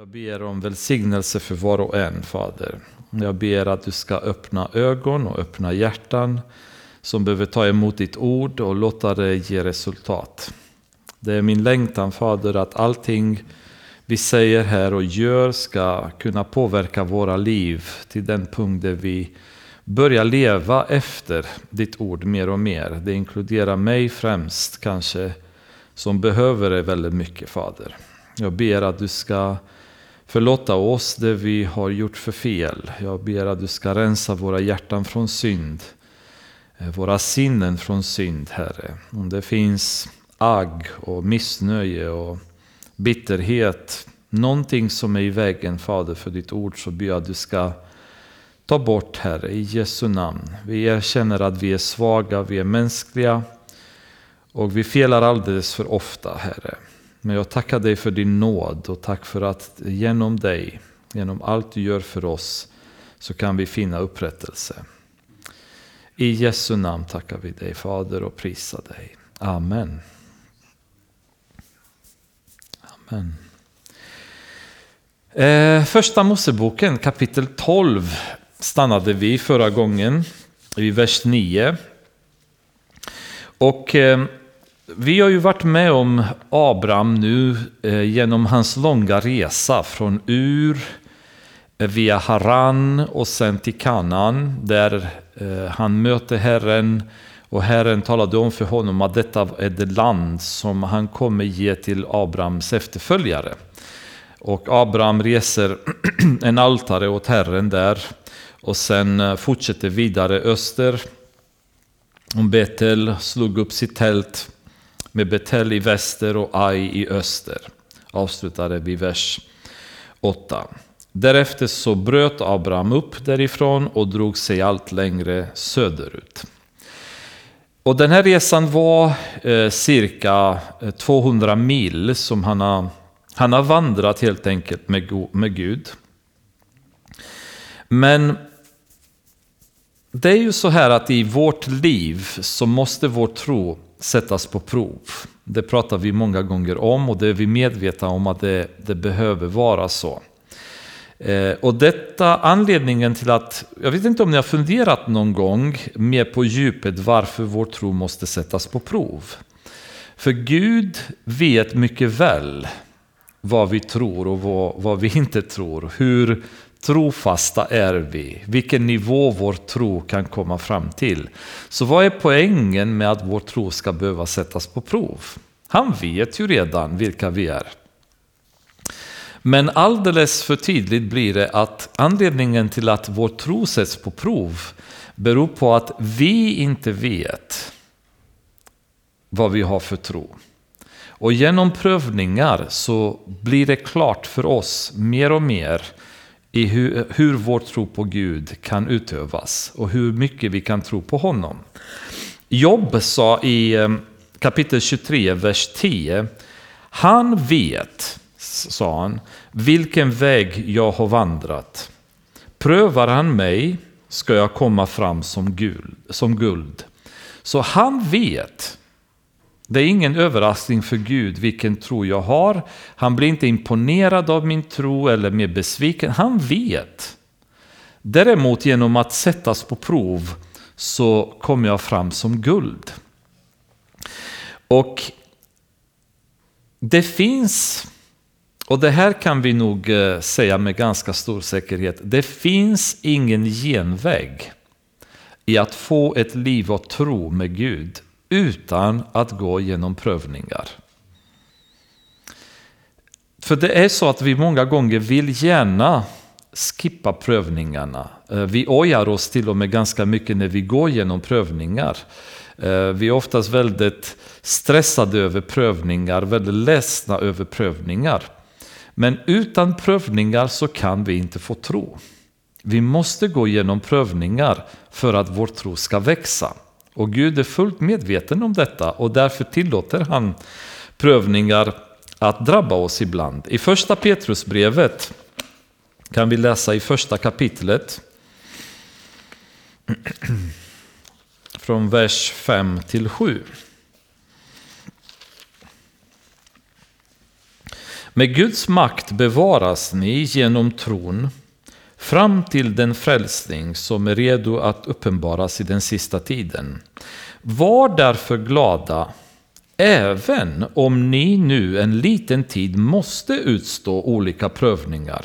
Jag ber om välsignelse för var och en, Fader. Jag ber att du ska öppna ögon och öppna hjärtan som behöver ta emot ditt ord och låta det ge resultat. Det är min längtan, Fader, att allting vi säger här och gör ska kunna påverka våra liv till den punkt där vi börjar leva efter ditt ord mer och mer. Det inkluderar mig främst kanske, som behöver det väldigt mycket, Fader. Jag ber att du ska Förlåta oss det vi har gjort för fel. Jag ber att du ska rensa våra hjärtan från synd. Eh, våra sinnen från synd, Herre. Om det finns agg och missnöje och bitterhet. Någonting som är i vägen, Fader, för ditt ord så ber jag att du ska ta bort, Herre, i Jesu namn. Vi erkänner att vi är svaga, vi är mänskliga och vi felar alldeles för ofta, Herre. Men jag tackar dig för din nåd och tack för att genom dig, genom allt du gör för oss, så kan vi finna upprättelse. I Jesu namn tackar vi dig Fader och prisar dig. Amen. Amen. Eh, första Moseboken kapitel 12 stannade vi förra gången, i vers 9. Och eh, vi har ju varit med om Abraham nu eh, genom hans långa resa från Ur eh, via Haran och sen till Kanaan där eh, han möter Herren. Och Herren talade om för honom att detta är det land som han kommer ge till Abrahams efterföljare. Och Abraham reser en altare åt Herren där och sen eh, fortsätter vidare öster. Om Betel, slog upp sitt tält med Betel i väster och Ai i öster. Avslutade vi vers 8. Därefter så bröt Abraham upp därifrån och drog sig allt längre söderut. Och den här resan var eh, cirka eh, 200 mil som han har, han har vandrat helt enkelt med, med Gud. Men det är ju så här att i vårt liv så måste vår tro sättas på prov. Det pratar vi många gånger om och det är vi medvetna om att det, det behöver vara så. Eh, och detta anledningen till att, jag vet inte om ni har funderat någon gång mer på djupet varför vår tro måste sättas på prov. För Gud vet mycket väl vad vi tror och vad, vad vi inte tror. Hur trofasta är vi? Vilken nivå vår tro kan komma fram till. Så vad är poängen med att vår tro ska behöva sättas på prov? Han vet ju redan vilka vi är. Men alldeles för tydligt blir det att anledningen till att vår tro sätts på prov beror på att vi inte vet vad vi har för tro. Och genom prövningar så blir det klart för oss mer och mer i hur, hur vår tro på Gud kan utövas och hur mycket vi kan tro på honom. Jobb sa i eh, kapitel 23, vers 10. Han vet, sa han, vilken väg jag har vandrat. Prövar han mig ska jag komma fram som guld. Som guld. Så han vet det är ingen överraskning för Gud vilken tro jag har. Han blir inte imponerad av min tro eller mer besviken. Han vet. Däremot genom att sättas på prov så kommer jag fram som guld. Och det finns, och det här kan vi nog eh, säga med ganska stor säkerhet, det finns ingen genväg i att få ett liv av tro med Gud utan att gå genom prövningar. För det är så att vi många gånger vill gärna skippa prövningarna. Eh, vi ojar oss till och med ganska mycket när vi går genom prövningar. Eh, vi är oftast väldigt stressade över prövningar, väldigt ledsna över prövningar. Men utan prövningar så kan vi inte få tro. Vi måste gå igenom prövningar för att vår tro ska växa. Och Gud är fullt medveten om detta och därför tillåter han prövningar att drabba oss ibland. I första Petrusbrevet kan vi läsa i första kapitlet från vers 5 till 7. Med Guds makt bevaras ni genom tron fram till den frälsning som är redo att uppenbaras i den sista tiden. Var därför glada, även om ni nu en liten tid måste utstå olika prövningar.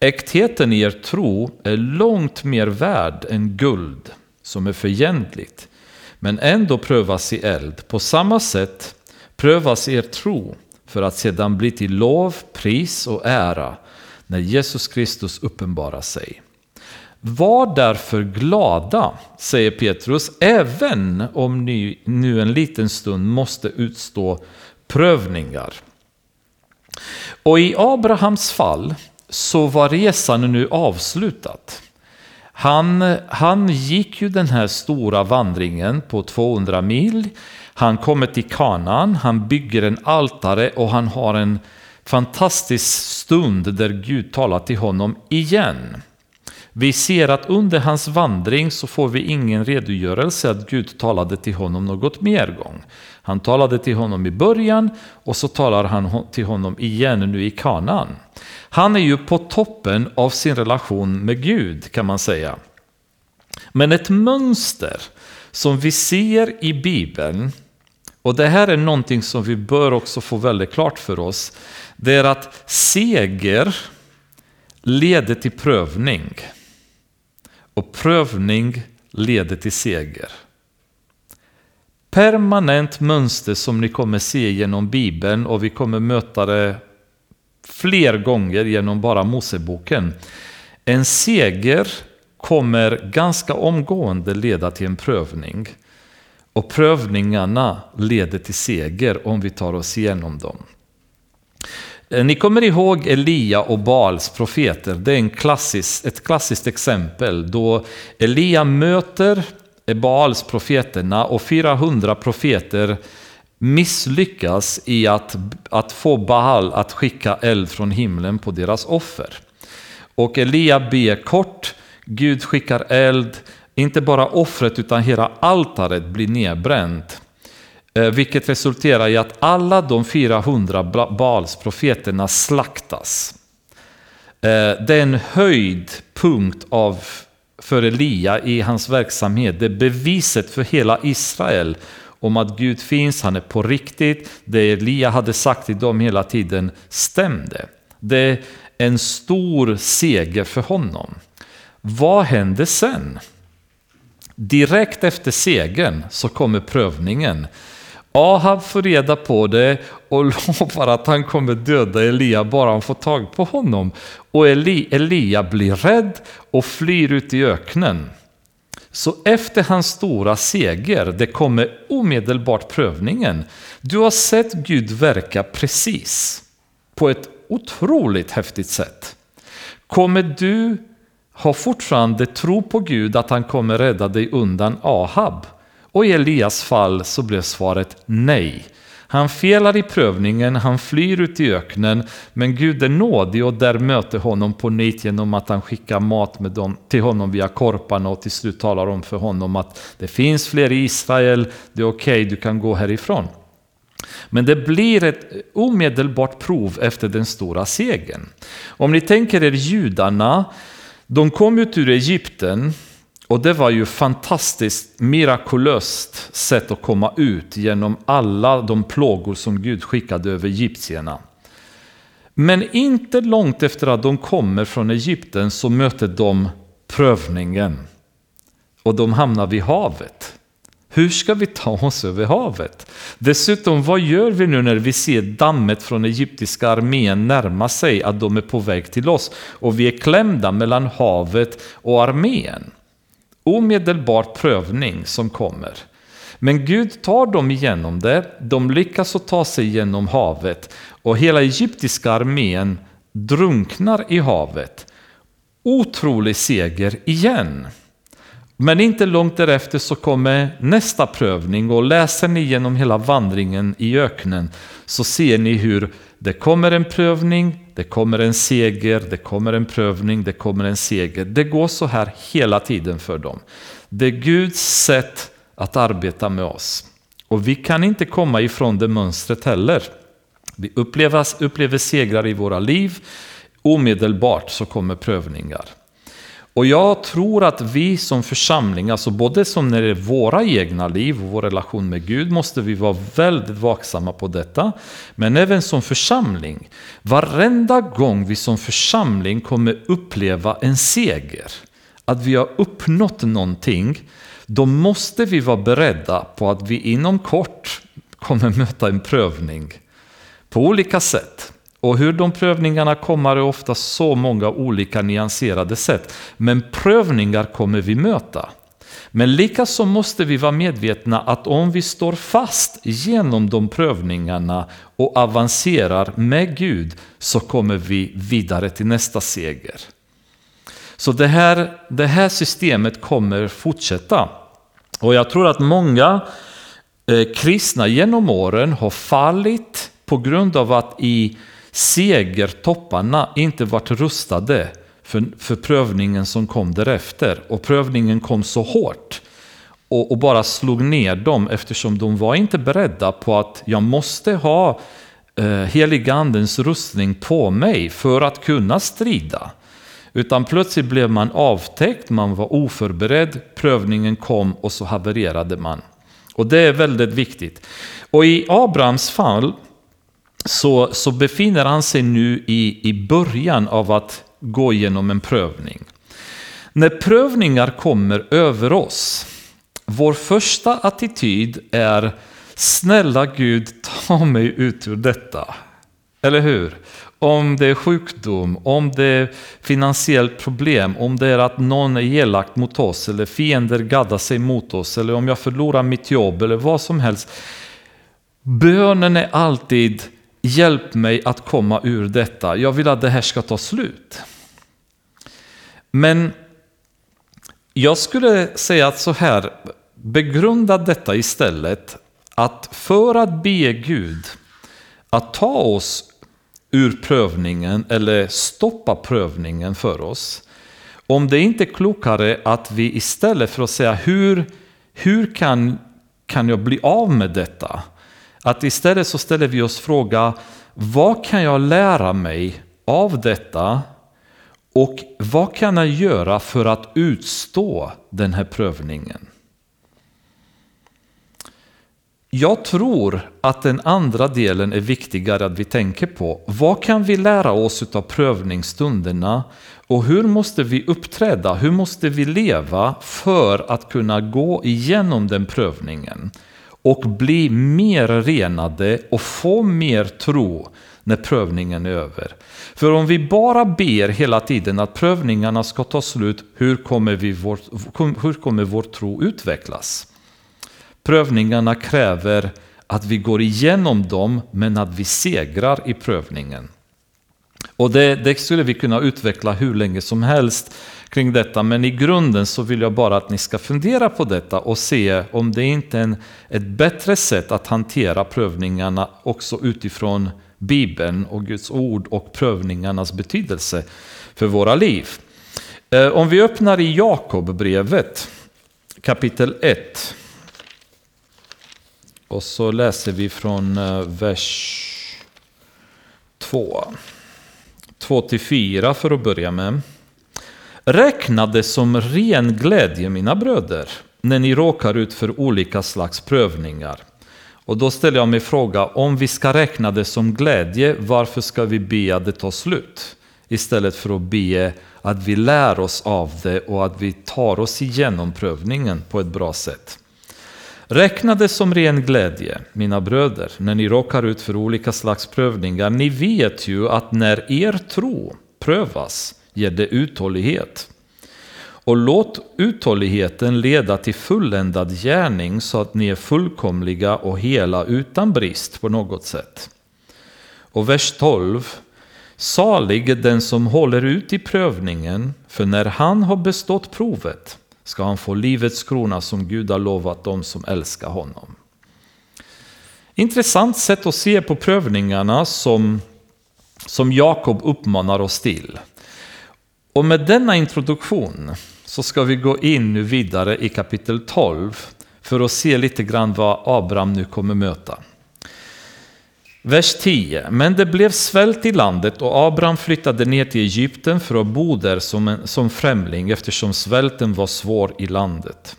Äktheten i er tro är långt mer värd än guld som är förgängligt, men ändå prövas i eld. På samma sätt prövas er tro för att sedan bli till lov, pris och ära när Jesus Kristus uppenbarar sig. Var därför glada, säger Petrus, även om ni nu en liten stund måste utstå prövningar. Och i Abrahams fall så var resan nu avslutad. Han, han gick ju den här stora vandringen på 200 mil. Han kommer till Kanaan, han bygger en altare och han har en fantastisk stund där Gud talar till honom igen. Vi ser att under hans vandring så får vi ingen redogörelse att Gud talade till honom något mer gång. Han talade till honom i början och så talar han till honom igen nu i Kanaan. Han är ju på toppen av sin relation med Gud kan man säga. Men ett mönster som vi ser i Bibeln, och det här är någonting som vi bör också få väldigt klart för oss, det är att seger leder till prövning. Och prövning leder till seger. Permanent mönster som ni kommer se genom Bibeln och vi kommer möta det fler gånger genom bara Moseboken. En seger kommer ganska omgående leda till en prövning. Och prövningarna leder till seger om vi tar oss igenom dem. Eh, ni kommer ihåg Elia och Baals profeter. Det är en klassisk, ett klassiskt exempel då Elia möter Baals profeterna och 400 profeter misslyckas i att, att få Baal att skicka eld från himlen på deras offer. Och Elia ber kort, Gud skickar eld, inte bara offret utan hela altaret blir nedbränt. Eh, vilket resulterar i att alla de 400 Balsprofeterna slaktas. Eh, det är en höjdpunkt av, för Elia i hans verksamhet. Det är beviset för hela Israel om att Gud finns, han är på riktigt. Det Elia hade sagt till dem hela tiden stämde. Det är en stor seger för honom. Vad händer sen? Direkt efter segern så kommer prövningen. Ahab får reda på det och lovar att han kommer döda Elia bara han får tag på honom. Och Eli, Elia blir rädd och flyr ut i öknen. Så efter hans stora seger, det kommer omedelbart prövningen. Du har sett Gud verka precis på ett otroligt häftigt sätt. Kommer du ha fortfarande tro på Gud att han kommer rädda dig undan Ahab? Och i Elias fall så blev svaret nej. Han felar i prövningen, han flyr ut i öknen, men Gud är nådig och där möter honom på nytt genom att han skickar mat med dem, till honom via korparna och till slut talar om för honom att det finns fler i Israel, det är okej, okay, du kan gå härifrån. Men det blir ett omedelbart prov efter den stora segern. Om ni tänker er judarna, de kom ut ur Egypten och det var ju fantastiskt mirakulöst sätt att komma ut genom alla de plågor som Gud skickade över egyptierna. Men inte långt efter att de kommer från Egypten så möter de prövningen. Och de hamnar vid havet. Hur ska vi ta oss över havet? Dessutom, vad gör vi nu när vi ser dammet från egyptiska armén närma sig, att de är på väg till oss och vi är klämda mellan havet och armén? omedelbar prövning som kommer. Men Gud tar dem igenom det, de lyckas att ta sig genom havet och hela egyptiska armén drunknar i havet. Otrolig seger igen. Men inte långt därefter så kommer nästa prövning och läser ni genom hela vandringen i öknen så ser ni hur det kommer en prövning, det kommer en seger, det kommer en prövning, det kommer en seger. Det går så här hela tiden för dem. Det är Guds sätt att arbeta med oss. Och vi kan inte komma ifrån det mönstret heller. Vi upplever, upplever segrar i våra liv, omedelbart så kommer prövningar. Och jag tror att vi som församling, alltså både som när det är våra egna liv och vår relation med Gud, måste vi vara väldigt vaksamma på detta. Men även som församling, varenda gång vi som församling kommer uppleva en seger, att vi har uppnått någonting, då måste vi vara beredda på att vi inom kort kommer möta en prövning på olika sätt. Och hur de prövningarna kommer är ofta så många olika nyanserade sätt. Men prövningar kommer vi möta. Men likaså måste vi vara medvetna att om vi står fast genom de prövningarna och avancerar med Gud så kommer vi vidare till nästa seger. Så det här, det här systemet kommer fortsätta. Och jag tror att många eh, kristna genom åren har fallit på grund av att i segertopparna inte varit rustade för, för prövningen som kom därefter. Och prövningen kom så hårt och, och, bara slog ner dem eftersom de var inte beredda på att jag måste ha eh, heligandens rustning på mig för att kunna strida. Utan plötsligt blev man avtäckt, man var oförberedd, prövningen kom och så havererade man. Och det är väldigt viktigt. Och i Abrahams fall så, så befinner han sig nu i, i början av att gå igenom en prövning. När prövningar kommer över oss, vår första attityd är Snälla Gud, ta mig ut ur detta. Eller hur? Om det är sjukdom, om det är finansiellt problem, om det är att någon är elak mot oss eller fiender gaddar sig mot oss eller om jag förlorar mitt jobb eller vad som helst. Bönen är alltid Hjälp mig att komma ur detta. Jag vill att det här ska ta slut. Men jag skulle säga att så här, begrunda detta istället. Att för att be Gud att ta oss ur prövningen eller stoppa prövningen för oss. Om det inte är klokare att vi istället för att säga hur, hur kan, kan jag bli av med detta? Att istället så ställer vi oss fråga, vad kan jag lära mig av detta? Och vad kan jag göra för att utstå den här prövningen? Jag tror att den andra delen är viktigare att vi tänker på. Vad kan vi lära oss av prövningsstunderna? Och hur måste vi uppträda? Hur måste vi leva för att kunna gå igenom den prövningen? Och bli mer renade och få mer tro när prövningen är över. För om vi bara ber hela tiden att prövningarna ska ta slut, hur kommer, vi vår, hur kommer vår tro utvecklas? Prövningarna kräver att vi går igenom dem, men att vi segrar i prövningen. Och det, det skulle vi kunna utveckla hur länge som helst kring detta. Men i grunden så vill jag bara att ni ska fundera på detta och se om det inte är ett bättre sätt att hantera prövningarna också utifrån Bibeln och Guds ord och prövningarnas betydelse för våra liv. Eh, om vi öppnar i Jakobbrevet kapitel 1 och så läser vi från eh, vers 2. 2-4 för att börja med. Räkna det som ren glädje, mina bröder, när ni råkar ut för olika slags prövningar. Och då ställer jag mig frågan, om vi ska räkna det som glädje, varför ska vi be att det tar slut? Istället för att be att vi lär oss av det och att vi tar oss igenom prövningen på ett bra sätt. Räkna det som ren glädje, mina bröder, när ni råkar ut för olika slags prövningar. Ni vet ju att när er tro prövas ger det uthållighet. Och låt uthålligheten leda till fulländad gärning så att ni är fullkomliga och hela utan brist på något sätt. Och vers 12. Salig är den som håller ut i prövningen, för när han har bestått provet ska han få livets krona som Gud har lovat dem som älskar honom. Intressant sätt att se på prövningarna som, som Jakob uppmanar oss till. Och med denna introduktion så ska vi gå in nu vidare i kapitel 12 för att se lite grann vad Abraham nu kommer möta. Vers 10. Men det blev svält i landet och Abraham flyttade ner till Egypten för att bo där som, en, som främling eftersom svälten var svår i landet.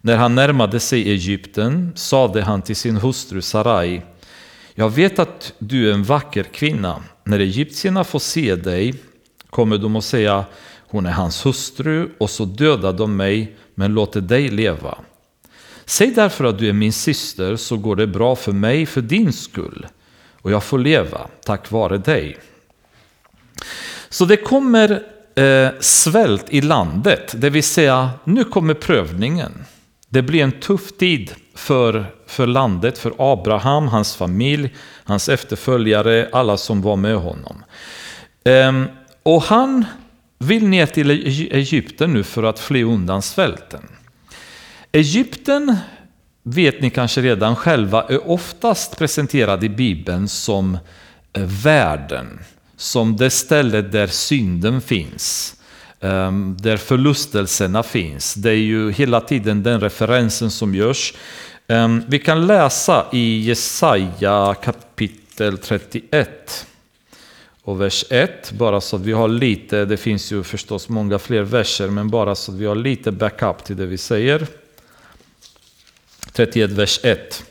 När han närmade sig Egypten sade han till sin hustru Sarai Jag vet att du är en vacker kvinna. När egyptierna får se dig kommer de att säga hon är hans hustru och så dödar de mig men låter dig leva. Säg därför att du är min syster så går det bra för mig för din skull och jag får leva tack vare dig. Så det kommer eh, svält i landet, det vill säga nu kommer prövningen. Det blir en tuff tid för, för landet, för Abraham, hans familj, hans efterföljare, alla som var med honom. Ehm, och han vill ner till Egypten nu för att fly undan svälten. Egypten vet ni kanske redan själva, är oftast presenterad i Bibeln som eh, världen. Som det ställe där synden finns. Ehm, där förlustelserna finns. Det är ju hela tiden den referensen som görs. Ehm, vi kan läsa i Jesaja kapitel 31 och vers 1, bara så att vi har lite, det finns ju förstås många fler verser, men bara så att vi har lite backup till det vi säger. 31, vers 1.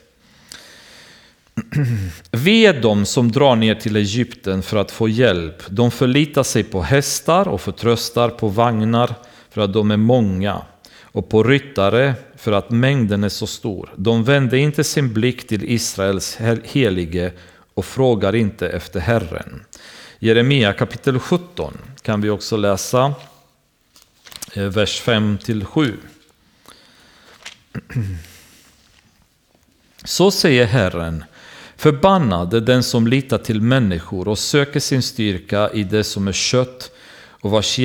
Ve de som drar ner till Egypten för att få hjälp. De förlitar sig på hästar och förtröstar på vagnar för att de är många och på ryttare för att mängden är så stor. De vänder inte sin blick till Israels helige och frågar inte efter Herren. Jeremia kapitel 17 kan vi också läsa, eh, vers 5 7. Så säger Herren, förbannad är den som litar till människor och söker sin styrka i det som är kött och vars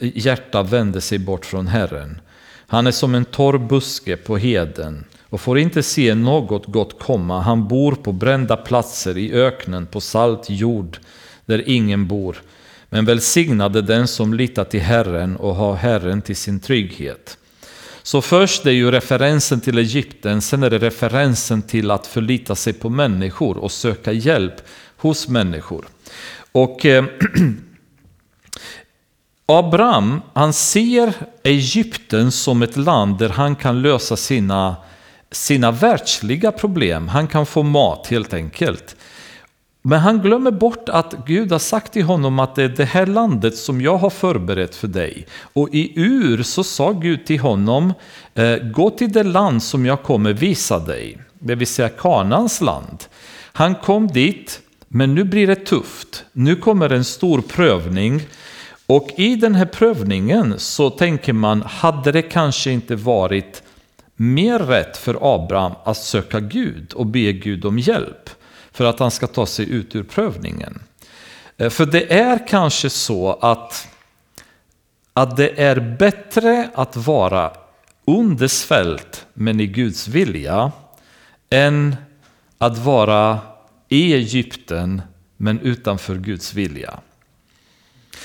hjärta vänder sig bort från Herren. Han är som en torr buske på heden och får inte se något gott komma. Han bor på brända platser i öknen på salt jord där ingen bor. Men välsignade den som litar till Herren och har Herren till sin trygghet. Så först är ju referensen till Egypten, sen är det referensen till att förlita sig på människor och söka hjälp hos människor. Och eh, Abraham, han ser Egypten som ett land där han kan lösa sina, sina världsliga problem. Han kan få mat helt enkelt. Men han glömmer bort att Gud har sagt till honom att det är det här landet som jag har förberett för dig. Och i Ur så sa Gud till honom, eh, gå till det land som jag kommer visa dig, det vill säga Kanans land. Han kom dit, men nu blir det tufft. Nu kommer en stor prövning. Och i den här prövningen så tänker man, hade det kanske inte varit mer rätt för Abraham att söka Gud och be Gud om hjälp? För att han ska ta sig ut ur prövningen. Eh, för det är kanske så att, att det är bättre att vara under svält men i Guds vilja än att vara i Egypten men utanför Guds vilja.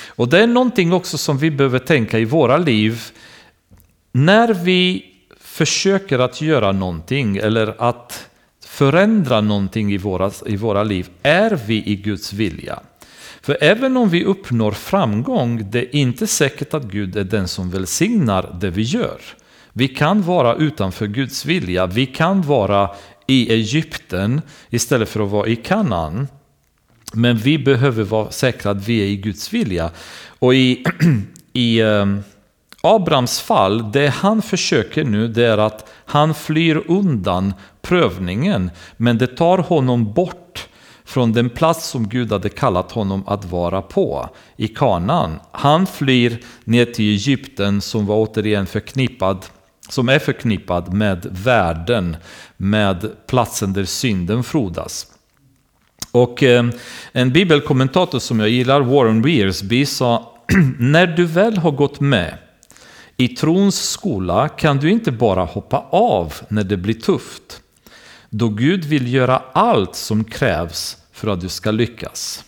Och det är någonting också som vi behöver tänka i våra liv. När vi försöker att göra någonting eller att förändra någonting i våra, i våra liv är vi i Guds vilja. För även om vi uppnår framgång, det är inte säkert att Gud är den som välsignar det vi gör. Vi kan vara utanför Guds vilja, vi kan vara i Egypten istället för att vara i Kanaan. Men vi behöver vara säkra att vi är i Guds vilja. Och i, i um, Abrahams fall, det han försöker nu det är att han flyr undan prövningen, men det tar honom bort från den plats som Gud hade kallat honom att vara på, i Kanaan. Han flyr ner till Egypten som var återigen förknippad som är förknippad med världen, med platsen där synden frodas. Och eh, en bibelkommentator som jag gillar, Warren Wearsby, sa när du väl har gått med i trons skola kan du inte bara hoppa av när det blir tufft. Då Gud vill göra allt som krävs för att du ska lyckas.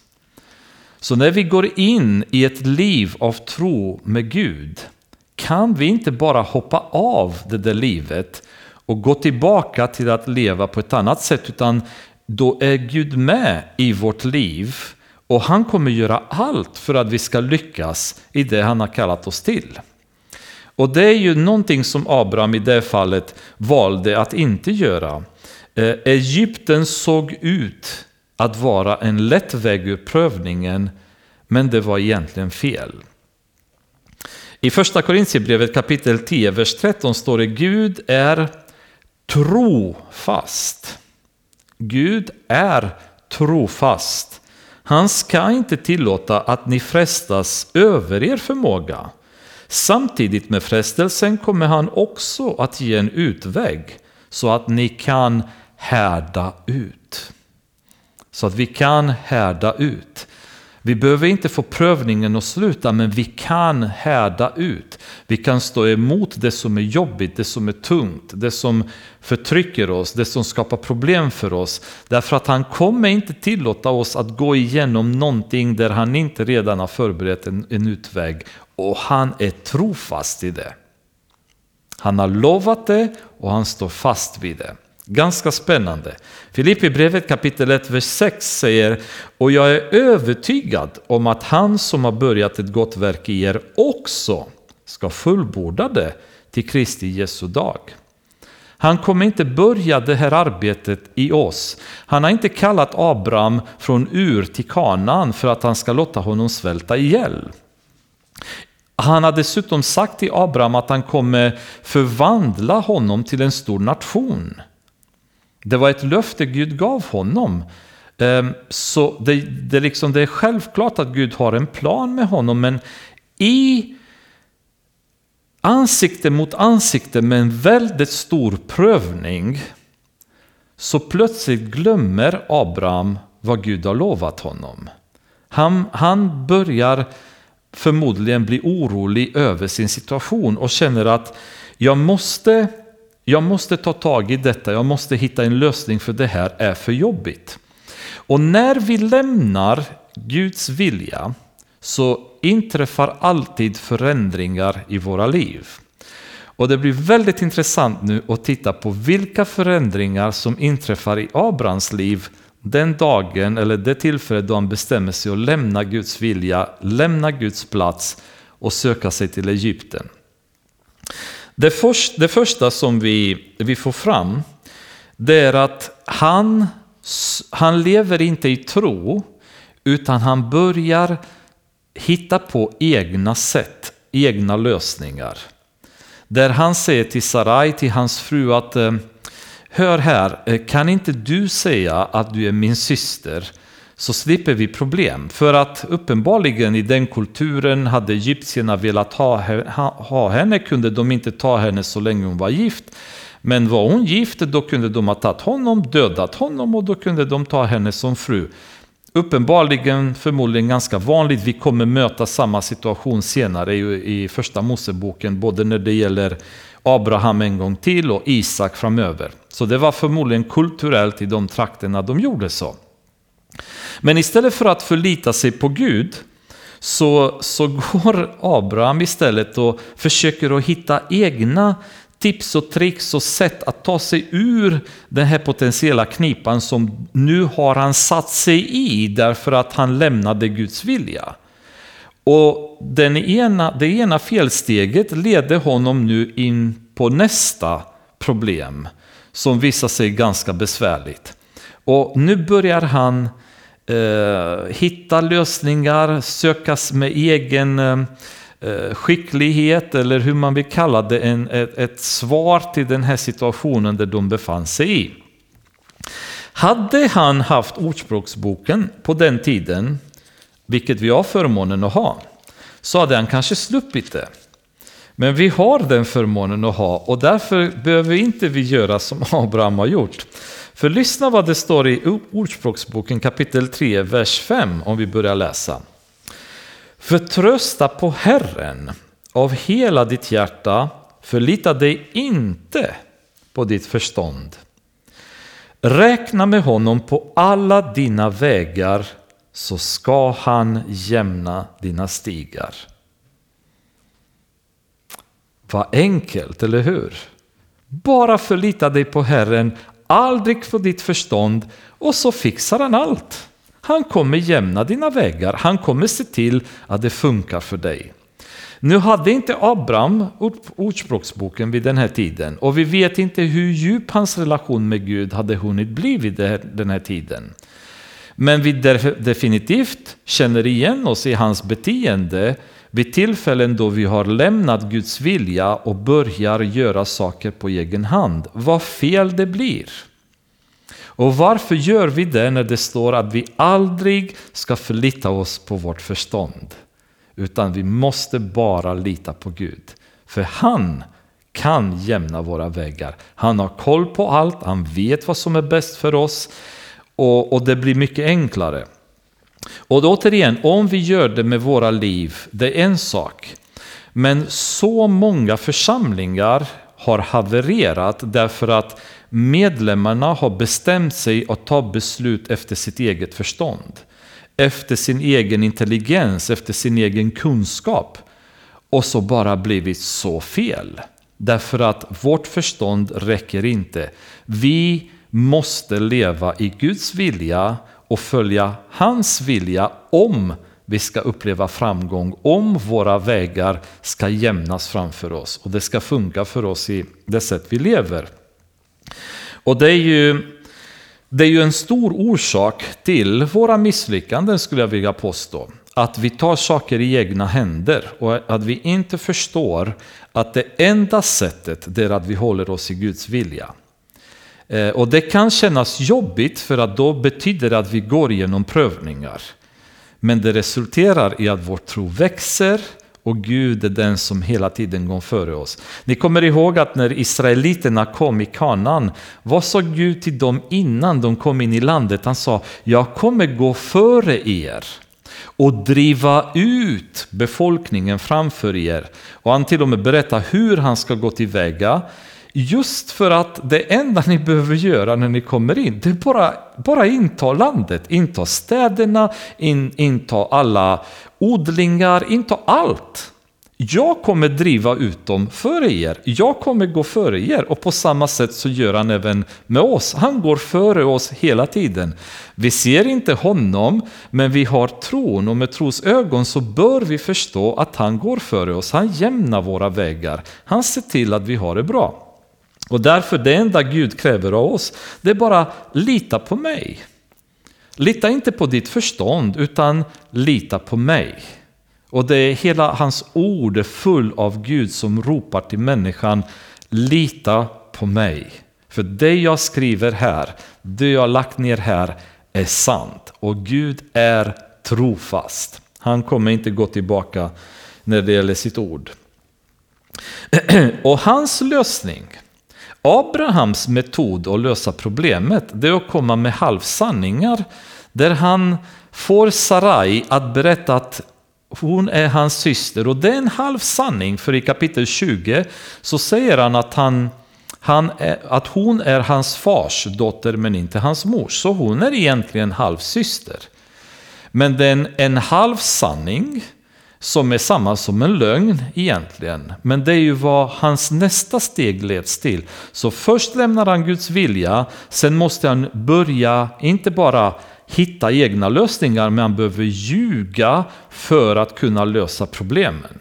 Så när vi går in i ett liv av tro med Gud kan vi inte bara hoppa av det där livet och gå tillbaka till att leva på ett annat sätt utan då är Gud med i vårt liv och han kommer göra allt för att vi ska lyckas i det han har kallat oss till. Och det är ju någonting som Abraham i det fallet valde att inte göra. Eh, Egypten såg ut att vara en lätt väg ur prövningen, men det var egentligen fel. I första Korintierbrevet kapitel 10, vers 13 står det Gud är trofast. Gud är trofast. Han ska inte tillåta att ni frestas över er förmåga. Samtidigt med frestelsen kommer han också att ge en utväg så att ni kan härda ut. Så att vi kan härda ut. Vi behöver inte få prövningen att sluta, men vi kan härda ut. Vi kan stå emot det som är jobbigt, det som är tungt, det som förtrycker oss, det som skapar problem för oss. Därför att han kommer inte tillåta oss att gå igenom någonting där han inte redan har förberett en, en utväg. Och han är trofast i det. Han har lovat det och han står fast vid det. Ganska spännande. Filippi brevet kapitel 1, vers 6 säger Och jag är övertygad om att han som har börjat ett gott verk i er också ska fullborda det till Kristi Jesu dag. Han kommer inte börja det här arbetet i oss. Han har inte kallat Abraham från Ur till Kanaan för att han ska låta honom svälta ihjäl. Han har dessutom sagt till Abraham att han kommer förvandla honom till en stor nation. Det var ett löfte Gud gav honom. Ehm, så det, det, liksom, det är självklart att Gud har en plan med honom, men i ansikte mot ansikte med en väldigt stor prövning så plötsligt glömmer Abraham vad Gud har lovat honom. Han, han börjar förmodligen blir orolig över sin situation och känner att jag måste jag måste ta tag i detta, jag måste hitta en lösning för det här är för jobbigt. Och när vi lämnar Guds vilja så inträffar alltid förändringar i våra liv. Och det blir väldigt intressant nu att titta på vilka förändringar som inträffar i Abrahams liv den dagen eller det tillfället då han bestämmer sig att lämna Guds vilja, lämna Guds plats och söka sig till Egypten. Det, först, det första som vi, vi får fram det är att han, han lever inte i tro utan han börjar hitta på egna sätt, egna lösningar. Där han säger till Sarai, till hans fru att eh, Hör här, eh, kan inte du säga att du är min syster så slipper vi problem. För att uppenbarligen i den kulturen hade egyptierna velat ha, ha henne, kunde de inte ta henne så länge hon var gift. Men var hon gift, då kunde de ha tagit honom, dödat honom och då kunde de ta henne som fru. Uppenbarligen, förmodligen ganska vanligt, vi kommer möta samma situation senare i första Moseboken, både när det gäller Abraham en gång till och Isak framöver. Så det var förmodligen kulturellt i de trakterna de gjorde så. Men istället för att förlita sig på Gud så, så går Abraham istället och försöker att hitta egna tips och tricks och sätt att ta sig ur den här potentiella knipan som nu har han satt sig i därför att han lämnade Guds vilja. Och den ena, det ena felsteget leder honom nu in på nästa problem som visar sig ganska besvärligt. Och nu börjar han eh, hitta lösningar, sökas med egen eh, skicklighet eller hur man vill kalla det, en, ett, ett svar till den här situationen där de befann sig i. Hade han haft Ordspråksboken på den tiden, vilket vi har förmånen att ha, så hade han kanske sluppit det. Men vi har den förmånen att ha och därför behöver inte vi göra som Abraham har gjort. För lyssna vad det står i Ordspråksboken kapitel 3, vers 5 om vi börjar läsa. Förtrösta på Herren av hela ditt hjärta, förlita dig inte på ditt förstånd. Räkna med honom på alla dina vägar så ska han jämna dina stigar. Vad enkelt, eller hur? Bara förlita dig på Herren aldrig på ditt förstånd och så fixar han allt. Han kommer jämna dina vägar, han kommer se till att det funkar för dig. Nu hade inte Abraham Ordspråksboken vid den här tiden och vi vet inte hur djup hans relation med Gud hade hunnit bli vid den här tiden. Men vi definitivt känner igen oss i hans beteende vid tillfällen då vi har lämnat Guds vilja och börjar göra saker på egen hand. Vad fel det blir. Och varför gör vi det när det står att vi aldrig ska förlita oss på vårt förstånd? Utan vi måste bara lita på Gud. För han kan jämna våra vägar. Han har koll på allt, han vet vad som är bäst för oss och, och det blir mycket enklare. Och återigen, om vi gör det med våra liv, det är en sak. Men så många församlingar har havererat därför att medlemmarna har bestämt sig att ta beslut efter sitt eget förstånd. Efter sin egen intelligens, efter sin egen kunskap. Och så bara blivit så fel. Därför att vårt förstånd räcker inte. Vi måste leva i Guds vilja och följa hans vilja om vi ska uppleva framgång, om våra vägar ska jämnas framför oss och det ska funka för oss i det sätt vi lever. Och det är ju, det är ju en stor orsak till våra misslyckanden skulle jag vilja påstå. Att vi tar saker i egna händer och att vi inte förstår att det enda sättet är att vi håller oss i Guds vilja. Eh, och det kan kännas jobbigt för att då betyder det att vi går igenom prövningar. Men det resulterar i att vår tro växer och Gud är den som hela tiden går före oss. Ni kommer ihåg att när israeliterna kom i kanan, vad sa Gud till dem innan de kom in i landet? Han sa, jag kommer gå före er och driva ut befolkningen framför er. Och han till och med berättar hur han ska gå tillväga. Just för att det enda ni behöver göra när ni kommer in, det är bara, bara inta landet, inta städerna, in, inta alla odlingar, inta allt. Jag kommer driva ut dem före er. Jag kommer gå före er och på samma sätt så gör han även med oss. Han går före oss hela tiden. Vi ser inte honom, men vi har tron och med tros ögon så bör vi förstå att han går före oss. Han jämnar våra vägar. Han ser till att vi har det bra. Och därför det enda Gud kräver av oss, det är bara lita på mig. Lita inte på ditt förstånd, utan lita på mig. Och det är hela hans ord är full av Gud som ropar till människan, lita på mig. För det jag skriver här, det jag lagt ner här är sant. Och Gud är trofast. Han kommer inte gå tillbaka när det gäller sitt ord. Och hans lösning, Abrahams metod att lösa problemet det är att komma med halvsanningar där han får Sarai att berätta att hon är hans syster och det är en halvsanning för i kapitel 20 så säger han att, han, han är, att hon är hans fars dotter men inte hans mors. Så hon är egentligen halvsyster. Men det är en, en halvsanning som är samma som en lögn egentligen. Men det är ju vad hans nästa steg leds till. Så först lämnar han Guds vilja, sen måste han börja, inte bara hitta egna lösningar, men han behöver ljuga för att kunna lösa problemen.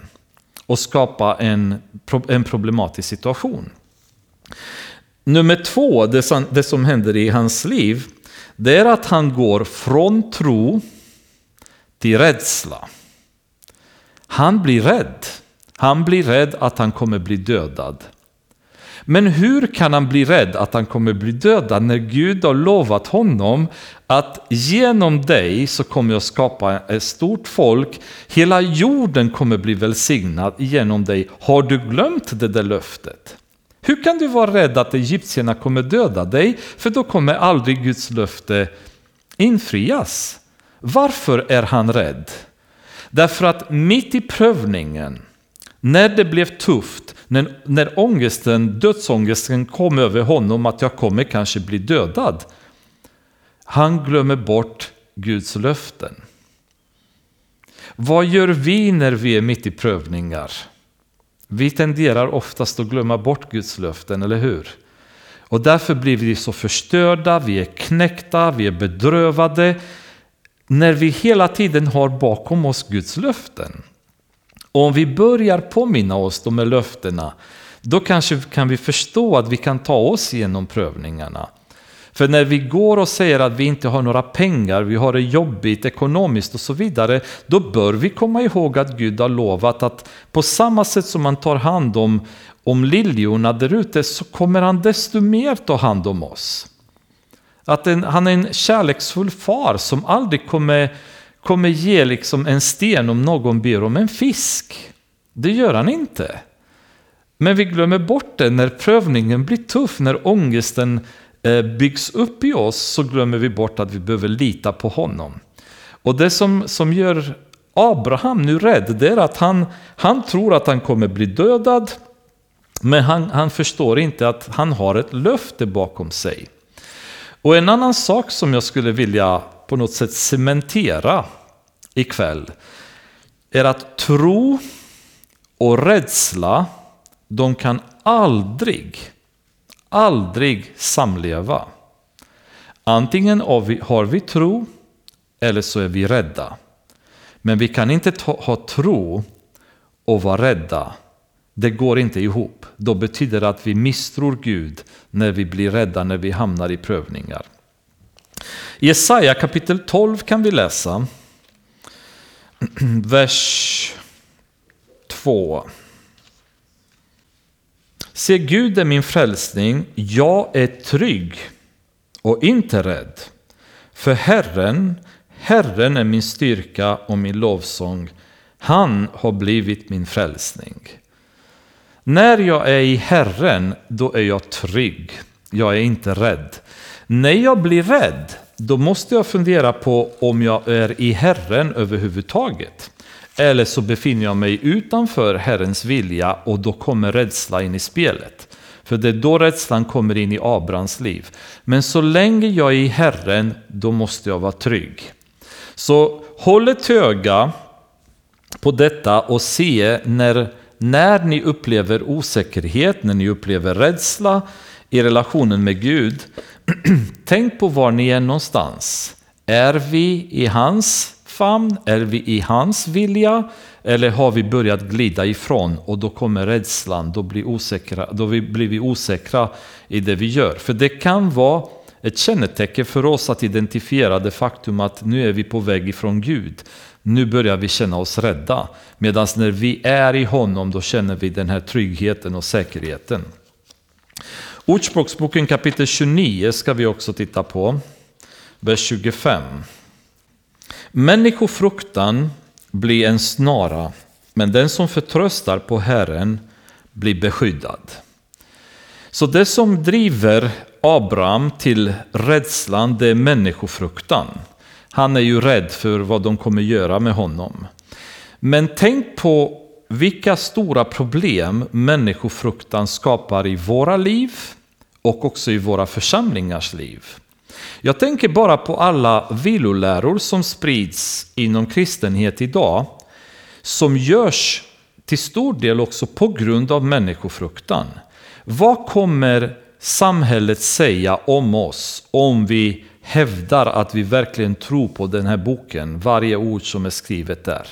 Och skapa en, en problematisk situation. Nummer två, det som, det som händer i hans liv, det är att han går från tro till rädsla. Han blir rädd. Han blir rädd att han kommer bli dödad. Men hur kan han bli rädd att han kommer bli dödad när Gud har lovat honom att genom dig så kommer jag skapa ett stort folk, hela jorden kommer bli välsignad genom dig. Har du glömt det där löftet? Hur kan du vara rädd att egyptierna kommer döda dig? För då kommer aldrig Guds löfte infrias. Varför är han rädd? Därför att mitt i prövningen, när det blev tufft, när, när ångesten, dödsångesten kom över honom att jag kommer kanske bli dödad. Han glömmer bort Guds löften. Vad gör vi när vi är mitt i prövningar? Vi tenderar oftast att glömma bort Guds löften, eller hur? Och därför blir vi så förstörda, vi är knäckta, vi är bedrövade när vi hela tiden har bakom oss Guds löften. Och om vi börjar påminna oss de här löftena, då kanske kan vi förstå att vi kan ta oss igenom prövningarna. För när vi går och säger att vi inte har några pengar, vi har det jobbigt ekonomiskt och så vidare, då bör vi komma ihåg att Gud har lovat att på samma sätt som man tar hand om, om liljorna där ute så kommer han desto mer ta hand om oss. Att en, han är en kärleksfull far som aldrig kommer, kommer ge liksom en sten om någon ber om en fisk. Det gör han inte. Men vi glömmer bort det när prövningen blir tuff, när ångesten eh, byggs upp i oss så glömmer vi bort att vi behöver lita på honom. Och det som, som gör Abraham nu rädd, det är att han, han tror att han kommer bli dödad, men han, han förstår inte att han har ett löfte bakom sig. Och en annan sak som jag skulle vilja på något sätt cementera ikväll är att tro och rädsla, de kan aldrig, aldrig samleva. Antingen har vi tro eller så är vi rädda. Men vi kan inte ha tro och vara rädda. Det går inte ihop. Då betyder det att vi misstror Gud när vi blir rädda, när vi hamnar i prövningar. I Jesaja kapitel 12 kan vi läsa vers 2. Se, Gud är min frälsning, jag är trygg och inte rädd. För Herren, Herren är min styrka och min lovsång. Han har blivit min frälsning. När jag är i Herren, då är jag trygg. Jag är inte rädd. När jag blir rädd, då måste jag fundera på om jag är i Herren överhuvudtaget. Eller så befinner jag mig utanför Herrens vilja och då kommer rädsla in i spelet. För det är då rädslan kommer in i Abrahams liv. Men så länge jag är i Herren, då måste jag vara trygg. Så håll ett öga på detta och se när när ni upplever osäkerhet, när ni upplever rädsla i relationen med Gud, tänk på var ni är någonstans. Är vi i hans famn? Är vi i hans vilja? Eller har vi börjat glida ifrån och då kommer rädslan, då blir, osäkra, då blir vi osäkra i det vi gör. För det kan vara ett kännetecken för oss att identifiera det faktum att nu är vi på väg ifrån Gud. Nu börjar vi känna oss rädda. Medan när vi är i honom då känner vi den här tryggheten och säkerheten. Ordspråksboken kapitel 29 ska vi också titta på. Vers 25. Människofruktan blir en snara, men den som förtröstar på Herren blir beskyddad. Så det som driver Abraham till rädslan, det är människofruktan. Han är ju rädd för vad de kommer göra med honom. Men tänk på vilka stora problem människofruktan skapar i våra liv och också i våra församlingars liv. Jag tänker bara på alla viloläror som sprids inom kristenhet idag som görs till stor del också på grund av människofruktan. Vad kommer samhället säga om oss om vi hävdar att vi verkligen tror på den här boken, varje ord som är skrivet där.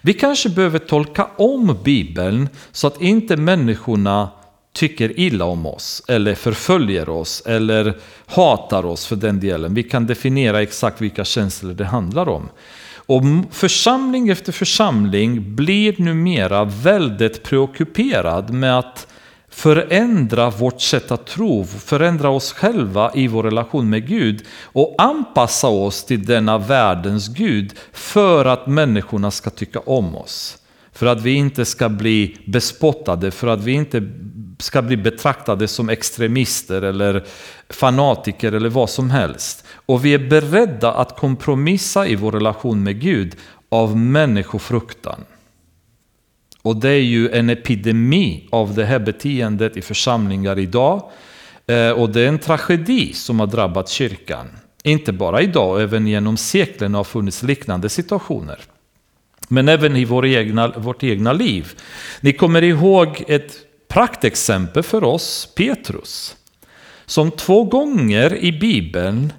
Vi kanske behöver tolka om Bibeln så att inte människorna tycker illa om oss eller förföljer oss eller hatar oss för den delen. Vi kan definiera exakt vilka känslor det handlar om. Och församling efter församling blir numera väldigt preockuperad med att förändra vårt sätt att tro, förändra oss själva i vår relation med Gud och anpassa oss till denna världens Gud för att människorna ska tycka om oss. För att vi inte ska bli bespottade, för att vi inte ska bli betraktade som extremister eller fanatiker eller vad som helst. Och vi är beredda att kompromissa i vår relation med Gud av människofruktan. Och det är ju en epidemi av det här beteendet i församlingar idag. Eh, och det är en tragedi som har drabbat kyrkan. Inte bara idag, även genom seklen har funnits liknande situationer. Men även i vår egna, vårt egna liv. Ni kommer ihåg ett praktexempel för oss, Petrus. som två gånger i Bibeln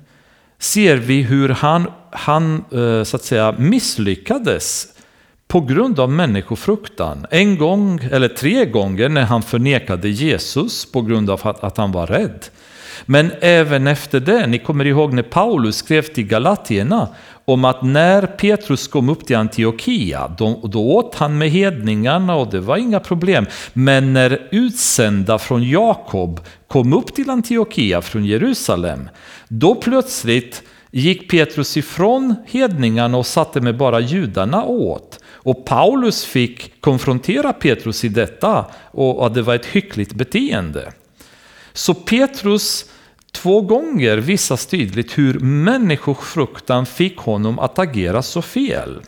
ser vi hur han, han eh, så att säga, misslyckades på grund av människofruktan. En gång, eller tre gånger, när han förnekade Jesus på grund av att han var rädd. Men även efter det, ni kommer ihåg när Paulus skrev till Galatierna om att när Petrus kom upp till Antiochia, då, då åt han med hedningarna och det var inga problem. Men när utsända från Jakob kom upp till Antiochia från Jerusalem, då plötsligt gick Petrus ifrån hedningarna och satte med bara judarna åt. Och Paulus fick konfrontera Petrus i detta och att det var ett hyckligt beteende. Så Petrus två gånger visas tydligt hur människofruktan fick honom att agera så fel.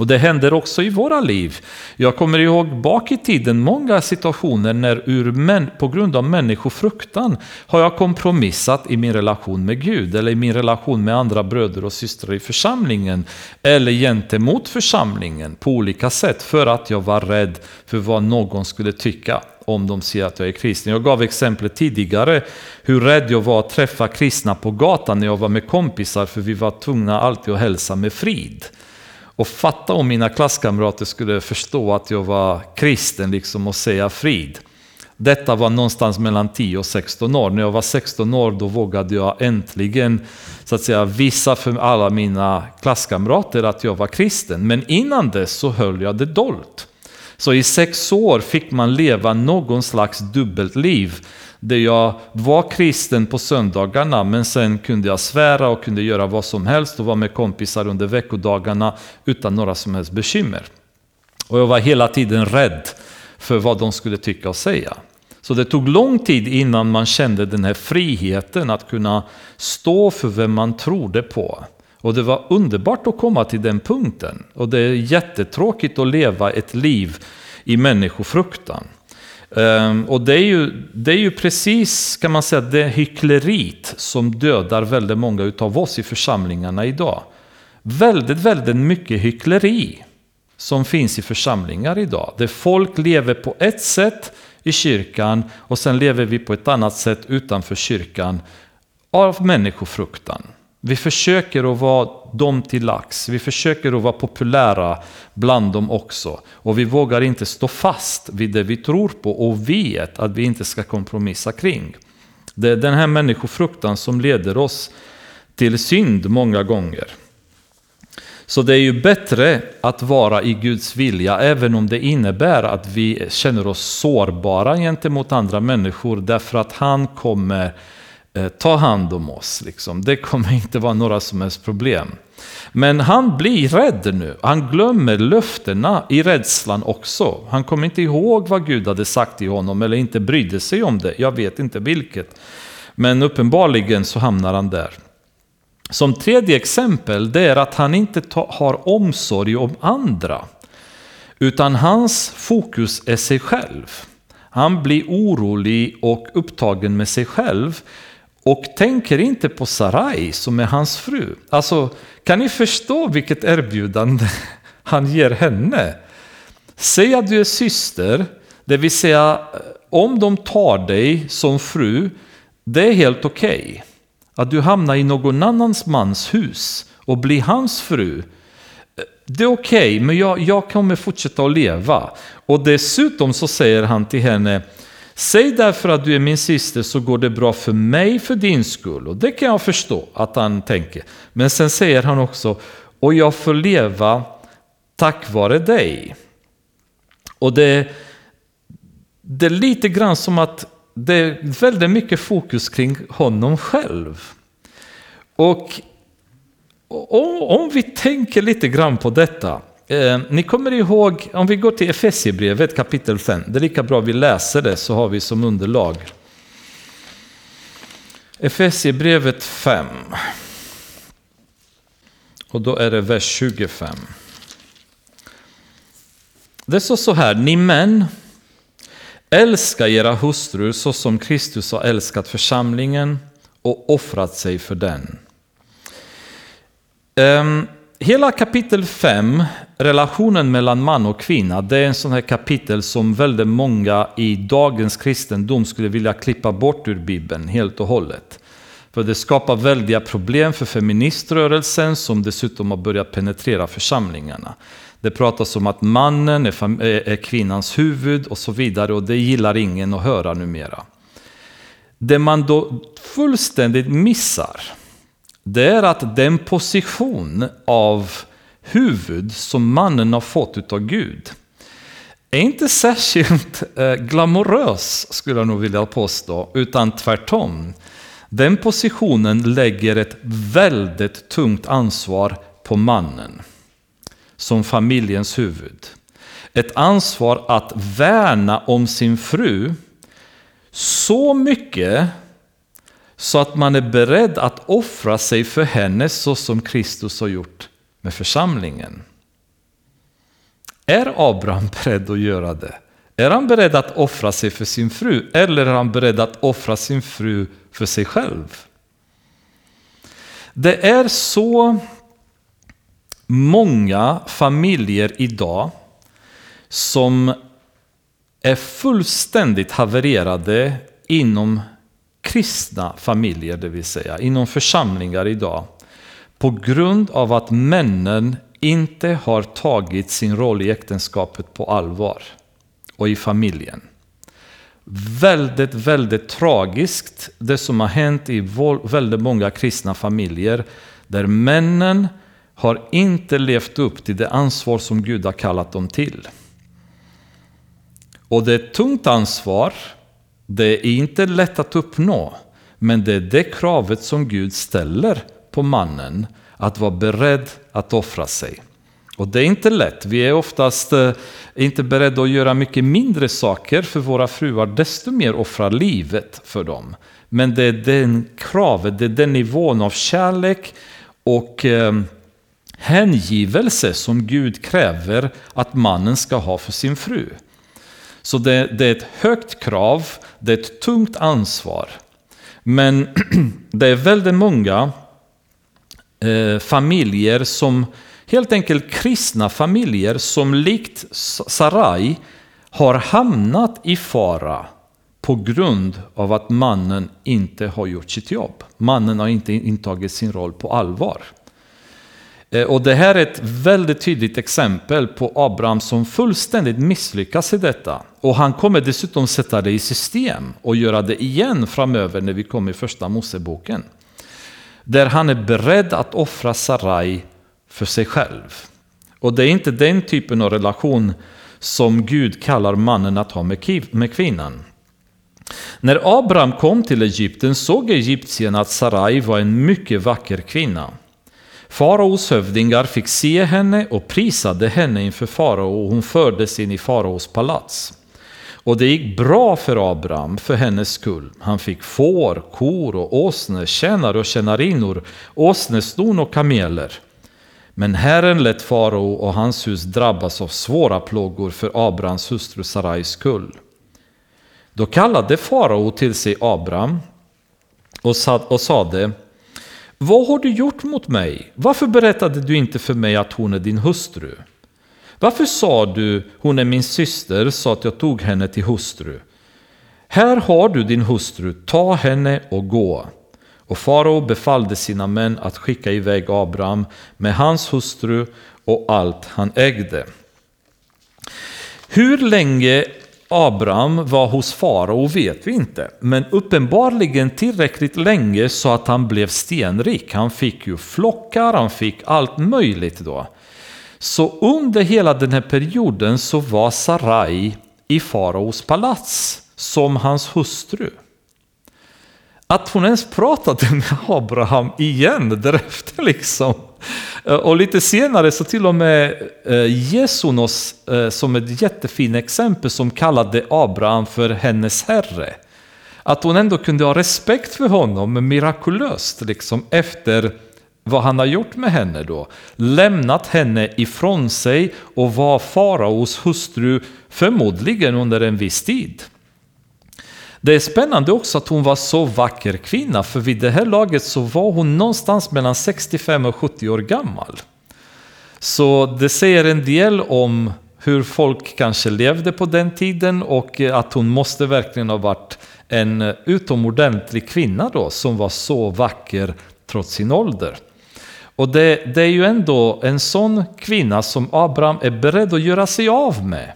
Och det händer också i våra liv. Jag kommer ihåg bak i tiden många situationer när ur män, på grund av människofruktan har jag kompromissat i min relation med Gud eller i min relation med andra bröder och systrar i församlingen eller gentemot församlingen på olika sätt för att jag var rädd för vad någon skulle tycka om de ser att jag är kristen. Jag gav exemplet tidigare hur rädd jag var att träffa kristna på gatan när jag var med kompisar för vi var tvungna alltid att hälsa med frid. Och fatta om mina klasskamrater skulle förstå att jag var kristen liksom och säga frid. Detta var någonstans mellan 10 och 16 år. När jag var 16 år då vågade jag äntligen så att säga, visa för alla mina klasskamrater att jag var kristen. Men innan dess så höll jag det dolt. Så i sex år fick man leva någon slags dubbelt liv. Där jag var kristen på söndagarna men sen kunde jag svära och kunde göra vad som helst och vara med kompisar under veckodagarna utan några som helst bekymmer. Och jag var hela tiden rädd för vad de skulle tycka och säga. Så det tog lång tid innan man kände den här friheten att kunna stå för vem man trodde på. Och det var underbart att komma till den punkten. Och det är jättetråkigt att leva ett liv i människofruktan. Um, och det är, ju, det är ju precis, kan man säga, det hyckleriet som dödar väldigt många av oss i församlingarna idag. Väldigt, väldigt mycket hyckleri som finns i församlingar idag. Där folk lever på ett sätt i kyrkan och sen lever vi på ett annat sätt utanför kyrkan av människofruktan. Vi försöker att vara dem till lax. Vi försöker att vara populära bland dem också. Och vi vågar inte stå fast vid det vi tror på och vet att vi inte ska kompromissa kring. Det är den här människofruktan som leder oss till synd många gånger. Så det är ju bättre att vara i Guds vilja även om det innebär att vi känner oss sårbara gentemot andra människor därför att han kommer Eh, ta hand om oss. Liksom. Det kommer inte vara några som helst problem. Men han blir rädd nu. Han glömmer löftena i rädslan också. Han kommer inte ihåg vad Gud hade sagt till honom eller inte brydde sig om det. Jag vet inte vilket. Men uppenbarligen så hamnar han där. Som tredje exempel det är att han inte har omsorg om andra. Utan hans fokus är sig själv. Han blir orolig och upptagen med sig själv och tänker inte på Sarai som är hans fru. Alltså, kan ni förstå vilket erbjudande han ger henne? Säg att du är syster, det vill säga eh, om de tar dig som fru, det är helt okej. Okay. Att du hamnar i någon annans mans hus och blir hans fru, eh, det är okej, okay, men jag, jag kommer fortsätta att leva. Och dessutom så säger han till henne, Säg därför att du är min syster så går det bra för mig för din skull. Och det kan jag förstå att han tänker. Men sen säger han också, och jag får leva tack vare dig. Och det, det är lite grann som att det är väldigt mycket fokus kring honom själv. Och om vi tänker lite grann på detta Eh, ni kommer ihåg, om vi går till Efesierbrevet kapitel 5, det är lika bra vi läser det så har vi som underlag. Efesierbrevet 5. Och då är det vers 25. Det står så här, ni män, älska era hustrur så som Kristus har älskat församlingen och offrat sig för den. Um, hela kapitel 5, relationen mellan man och kvinna, det är en sån här kapitel som väldigt många i dagens kristendom skulle vilja klippa bort ur Bibeln helt och hållet. För det skapar väldiga problem för feministrörelsen som dessutom har börjat penetrera församlingarna. Det pratas om att mannen är, är kvinnans huvud och så vidare och det gillar ingen att höra numera. Det man då fullständigt missar, det är att den position av huvud som mannen har fått utav Gud är inte särskilt eh, glamorös, skulle jag nog vilja påstå, utan tvärtom. Den positionen lägger ett väldigt tungt ansvar på mannen som familjens huvud. Ett ansvar att värna om sin fru så mycket så att man är beredd att offra sig för henne så som Kristus har gjort med församlingen. Är Abraham beredd att göra det? Är han beredd att offra sig för sin fru eller är han beredd att offra sin fru för sig själv? Det är så många familjer idag som är fullständigt havererade inom kristna familjer, det vill säga inom församlingar idag. På grund av att männen inte har tagit sin roll i äktenskapet på allvar och i familjen. Väldigt, väldigt tragiskt det som har hänt i väldigt många kristna familjer där männen har inte levt upp till det ansvar som Gud har kallat dem till. Och det är ett tungt ansvar, det är inte lätt att uppnå, men det är det kravet som Gud ställer på mannen, att vara beredd att offra sig. Och det är inte lätt. Vi är oftast eh, inte beredda att göra mycket mindre saker för våra fruar, desto mer offra livet för dem. Men det är den kravet, det är den nivån av kärlek och eh, hängivelse som Gud kräver att mannen ska ha för sin fru. Så det, det är ett högt krav, det är ett tungt ansvar. Men det är väldigt många eh, familjer som helt enkelt kristna familjer som likt Sarai har hamnat i fara på grund av att mannen inte har gjort sitt jobb. Mannen har inte intagit sin roll på allvar. Eh, och det här är ett väldigt tydligt exempel på Abraham som fullständigt misslyckas i detta. Och han kommer dessutom sätta det i system och göra det igen framöver när vi kommer i första Moseboken. Där han är beredd att offra Sarai för sig själv. Och det är inte den typen av relation som Gud kallar mannen att ha med kvinnan. När Abraham kom till Egypten såg egyptierna att Sarai var en mycket vacker kvinna. Faraos hövdingar fick se henne och prisade henne inför farao och hon fördes in i faraos palats. Och det gick bra för Abraham för hennes skull. Han fick får, kor och åsne, tjänare och tjänarinnor, åsneston och kameler. Men Herren lät farao och hans hus drabbas av svåra plågor för Abrahams hustru Sarais skull. Då kallade farao till sig Abraham och sade vad har du gjort mot mig? Varför berättade du inte för mig att hon är din hustru? Varför sa du hon är min syster så att jag tog henne till hustru? Här har du din hustru, ta henne och gå. Och farao befallde sina män att skicka iväg Abraham med hans hustru och allt han ägde. Hur länge Abraham var hos farao vet vi inte, men uppenbarligen tillräckligt länge så att han blev stenrik. Han fick ju flockar, han fick allt möjligt då. Så under hela den här perioden så var Sarai i faraos palats som hans hustru. Att hon ens pratade med Abraham igen därefter liksom. Eh, och lite senare så till och med eh, Jesunos eh, som ett jättefint exempel som kallade Abraham för hennes herre. Att hon ändå kunde ha respekt för honom mirakulöst liksom efter vad han har gjort med henne då. Lämnat henne ifrån sig och var faraos hustru förmodligen under en viss tid. Det är spännande också att hon var så vacker kvinna, för vid det här laget så var hon någonstans mellan 65 och 70 år gammal. Så det säger en del om hur folk kanske levde på den tiden och eh, att hon måste verkligen ha varit en eh, utomordentlig kvinna då som var så vacker trots sin ålder. Och det, det, är ju ändå en sån kvinna som Abraham är beredd att göra sig av med.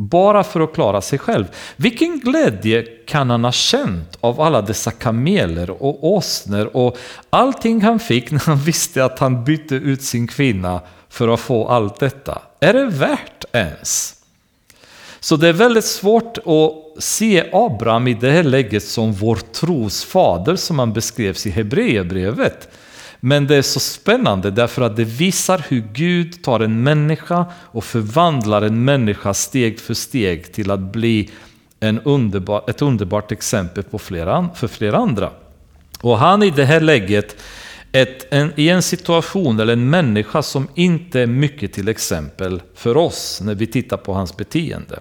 Bara för att klara sig själv. Vilken glädje kan han ha känt av alla dessa kameler och åsnor och allting han fick när han visste att han bytte ut sin kvinna för att få allt detta? Är det värt ens? Så det är väldigt svårt att se Abraham i det här läget som vår tros fader som han beskrevs i Hebreerbrevet. Men det är så spännande därför att det visar hur Gud tar en människa och förvandlar en människa steg för steg till att bli en underbar, ett underbart exempel på flera, för flera andra. Och han i det här läget ett, en, i en situation eller en människa som inte är mycket till exempel för oss när vi tittar på hans beteende.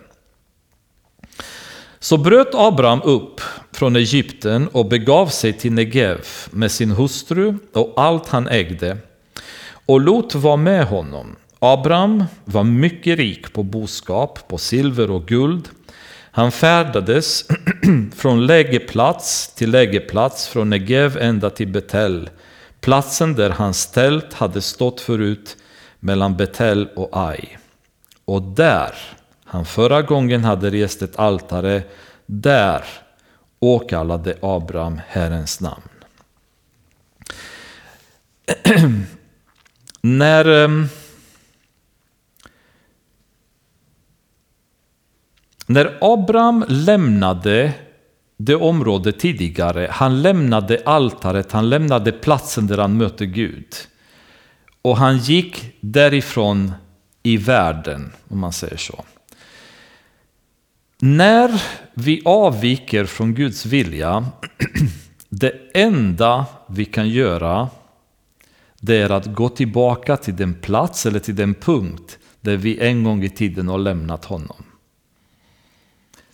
Så bröt Abraham upp från Egypten och begav sig till Negev med sin hustru och allt han ägde. Och Lot var med honom. Abraham var mycket rik på boskap, på silver och guld. Han färdades från lägeplats till lägeplats, från Negev ända till Betel, platsen där hans tält hade stått förut mellan Betel och Ai. Och där han förra gången hade rest ett altare, där åkallade Abraham Herrens namn. När ehm, När Abraham lämnade det området tidigare, han lämnade altaret, han lämnade platsen där han mötte Gud. Och han gick därifrån i världen, om man säger så. När vi avviker från Guds vilja, det enda vi kan göra det är att gå tillbaka till den plats eller till den punkt där vi en gång i tiden har lämnat honom.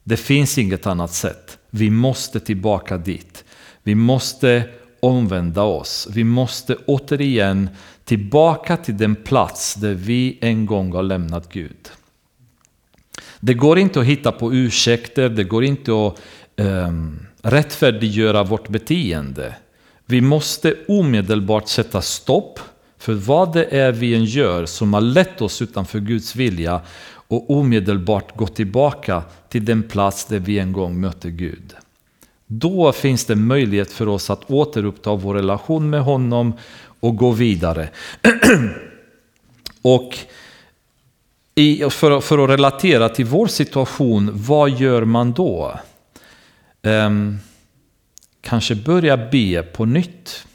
Det finns inget annat sätt. Vi måste tillbaka dit. Vi måste omvända oss. Vi måste återigen tillbaka till den plats där vi en gång har lämnat Gud. Det går inte att hitta på ursäkter, det går inte att um, rättfärdiggöra vårt beteende. Vi måste omedelbart sätta stopp för vad det är vi än gör som har lett oss utanför Guds vilja och omedelbart gå tillbaka till den plats där vi en gång mötte Gud. Då finns det möjlighet för oss att återuppta vår relation med honom och gå vidare. och i, för, för, att relatera till vår situation, vad gör man då? Um, kanske börja be på nytt.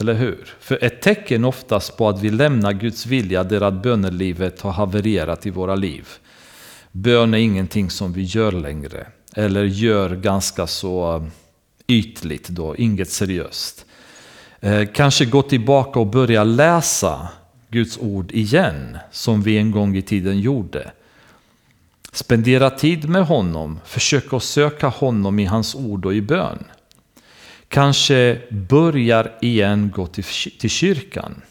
Eller hur? För ett tecken oftast på att vi lämnar Guds vilja är att bönelivet har havererat i våra liv. Bön är ingenting som vi gör längre. Eller gör ganska så ytligt då, inget seriöst. Eh, kanske gå tillbaka och börja läsa Guds ord igen, som vi en gång i tiden gjorde. Spendera tid med honom, försök att söka honom i hans ord och i bön. Kanske börjar igen gå till, till kyrkan.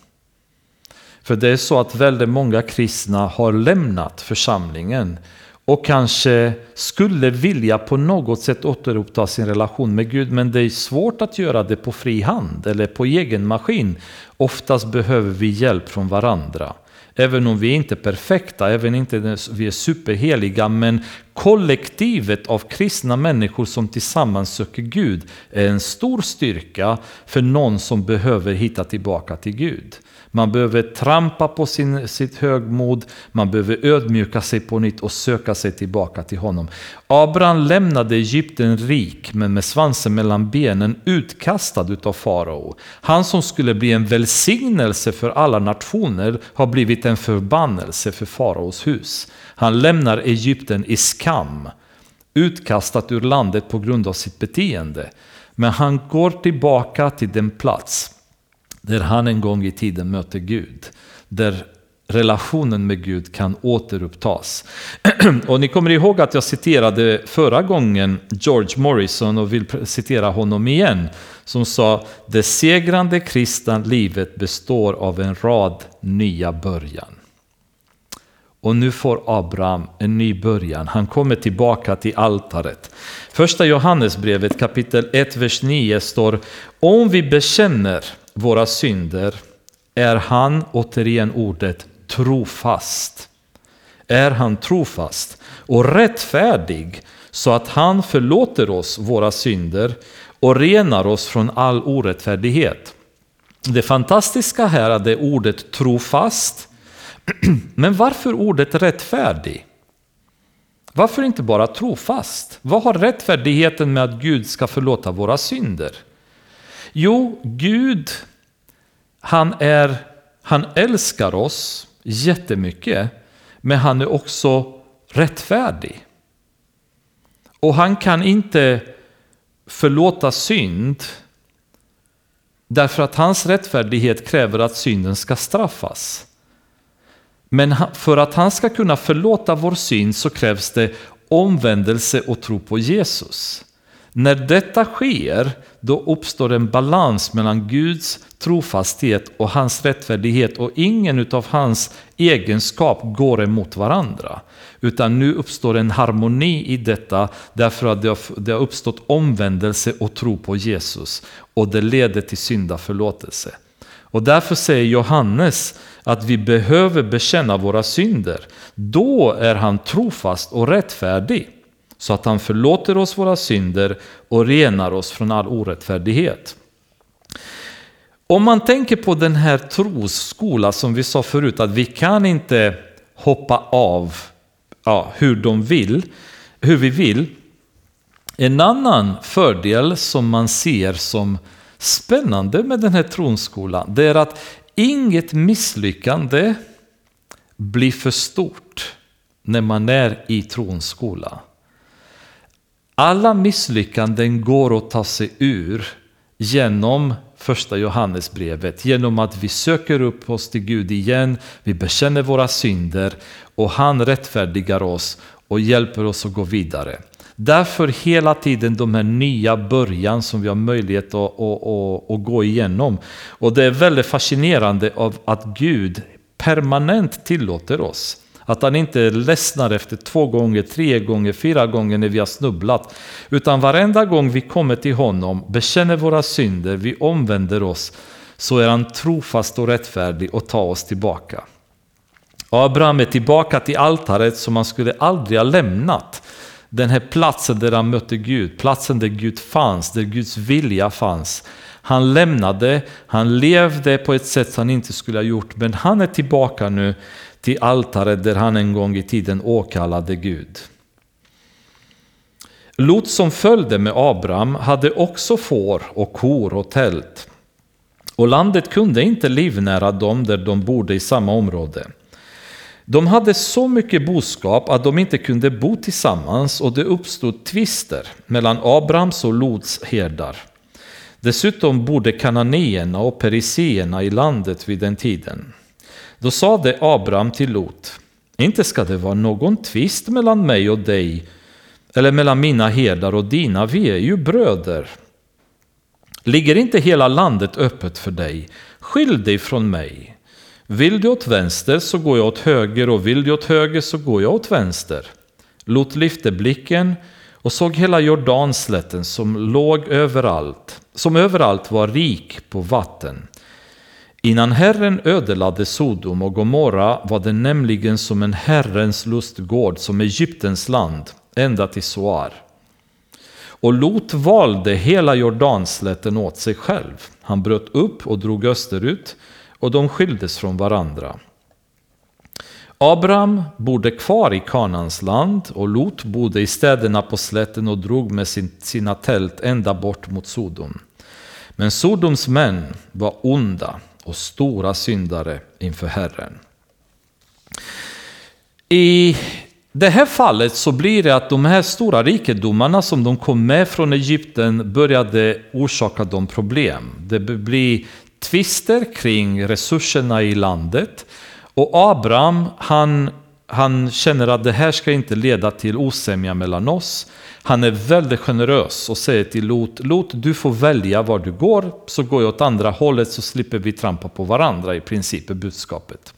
För det är så att väldigt många kristna har lämnat församlingen och kanske skulle vilja på något sätt återuppta sin relation med Gud men det är svårt att göra det på fri hand eller på egen maskin. Oftast behöver vi hjälp från varandra. Även om vi inte är perfekta, även om inte vi är superheliga, men kollektivet av kristna människor som tillsammans söker Gud är en stor styrka för någon som behöver hitta tillbaka till Gud. Man behöver trampa på sin, sitt högmod, man behöver ödmjuka sig på nytt och söka sig tillbaka till honom. Abraham lämnade Egypten rik, men med svansen mellan benen utkastad utav farao. Han som skulle bli en välsignelse för alla nationer har blivit en förbannelse för faraos hus. Han lämnar Egypten i skam, utkastat ur landet på grund av sitt beteende. Men han går tillbaka till den plats där han en gång i tiden möter Gud. Där relationen med Gud kan återupptas. och ni kommer ihåg att jag citerade förra gången George Morrison och vill citera honom igen. Som sa, det segrande kristna livet består av en rad nya början. Och nu får Abraham en ny början. Han kommer tillbaka till altaret. Första Johannesbrevet kapitel 1, vers 9 står Om vi bekänner våra synder är han, återigen ordet, trofast. Är han trofast och rättfärdig så att han förlåter oss våra synder och renar oss från all orättfärdighet. Det fantastiska här är det ordet trofast. Men varför ordet rättfärdig? Varför inte bara trofast? Vad har rättfärdigheten med att Gud ska förlåta våra synder? Jo, Gud, han, är, han älskar oss jättemycket, men han är också rättfärdig. Och han kan inte förlåta synd därför att hans rättfärdighet kräver att synden ska straffas. Men för att han ska kunna förlåta vår synd så krävs det omvändelse och tro på Jesus. När detta sker, då uppstår en balans mellan Guds trofasthet och hans rättfärdighet och ingen av hans egenskap går emot varandra. Utan nu uppstår en harmoni i detta därför att det har, det har uppstått omvändelse och tro på Jesus. Och det leder till syndaförlåtelse. Och därför säger Johannes att vi behöver bekänna våra synder. Då är han trofast och rättfärdig så att han förlåter oss våra synder och renar oss från all orättfärdighet. Om man tänker på den här trosskola som vi sa förut, att vi kan inte hoppa av ja, hur de vill, hur vi vill. En annan fördel som man ser som spännande med den här tronskolan, det är att inget misslyckande blir för stort när man är i tronskola. Alla misslyckanden går att ta sig ur genom första Johannesbrevet, genom att vi söker upp oss till Gud igen, vi bekänner våra synder och han rättfärdigar oss och hjälper oss att gå vidare. Därför hela tiden de här nya början som vi har möjlighet att, att, att, att gå igenom. Och det är väldigt fascinerande av att Gud permanent tillåter oss att han inte ledsnar efter två gånger, tre gånger, fyra gånger när vi har snubblat. Utan varenda gång vi kommer till honom, bekänner våra synder, vi omvänder oss, så är han trofast och rättfärdig och tar oss tillbaka. Abraham är tillbaka till altaret som han skulle aldrig ha lämnat. Den här platsen där han mötte Gud, platsen där Gud fanns, där Guds vilja fanns. Han lämnade, han levde på ett sätt som han inte skulle ha gjort, men han är tillbaka nu till altaret där han en gång i tiden åkallade Gud. Lot som följde med Abraham hade också får och kor och tält. Och landet kunde inte livnära dem där de bodde i samma område. De hade så mycket boskap att de inte kunde bo tillsammans och det uppstod tvister mellan Abrahams och Lots herdar. Dessutom bodde kananéerna och periseerna i landet vid den tiden. Då sade Abraham till Lot, inte ska det vara någon tvist mellan mig och dig, eller mellan mina herdar och dina, vi är ju bröder. Ligger inte hela landet öppet för dig? Skilj dig från mig. Vill du åt vänster så går jag åt höger och vill du åt höger så går jag åt vänster. Lot lyfte blicken och såg hela Jordanslätten som låg överallt, som överallt var rik på vatten. Innan Herren ödelade Sodom och Gomorra var det nämligen som en Herrens lustgård, som Egyptens land, ända till Soar. Och Lot valde hela Jordanslätten åt sig själv. Han bröt upp och drog österut och de skildes från varandra. Abraham bodde kvar i Kanans land och Lot bodde i städerna på slätten och drog med sina tält ända bort mot Sodom. Men Sodoms män var onda och stora syndare inför Herren. I det här fallet så blir det att de här stora rikedomarna som de kom med från Egypten började orsaka dem problem. Det blir tvister kring resurserna i landet och Abraham han, han känner att det här ska inte leda till osämja mellan oss. Han är väldigt generös och säger till Lot, Lot du får välja var du går, så går jag åt andra hållet så slipper vi trampa på varandra i princip är budskapet.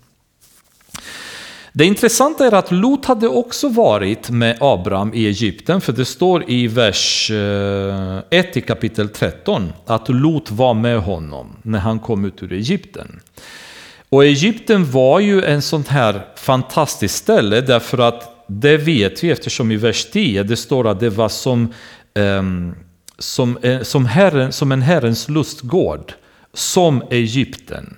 Det intressanta är att Lot hade också varit med Abraham i Egypten, för det står i vers eh, 1 i kapitel 13 att Lot var med honom när han kom ut ur Egypten. Och Egypten var ju en sånt här fantastiskt ställe därför att det vet vi eftersom i vers 10 det står att det var som, um, som, eh, som, herren, som en Herrens lustgård, som Egypten.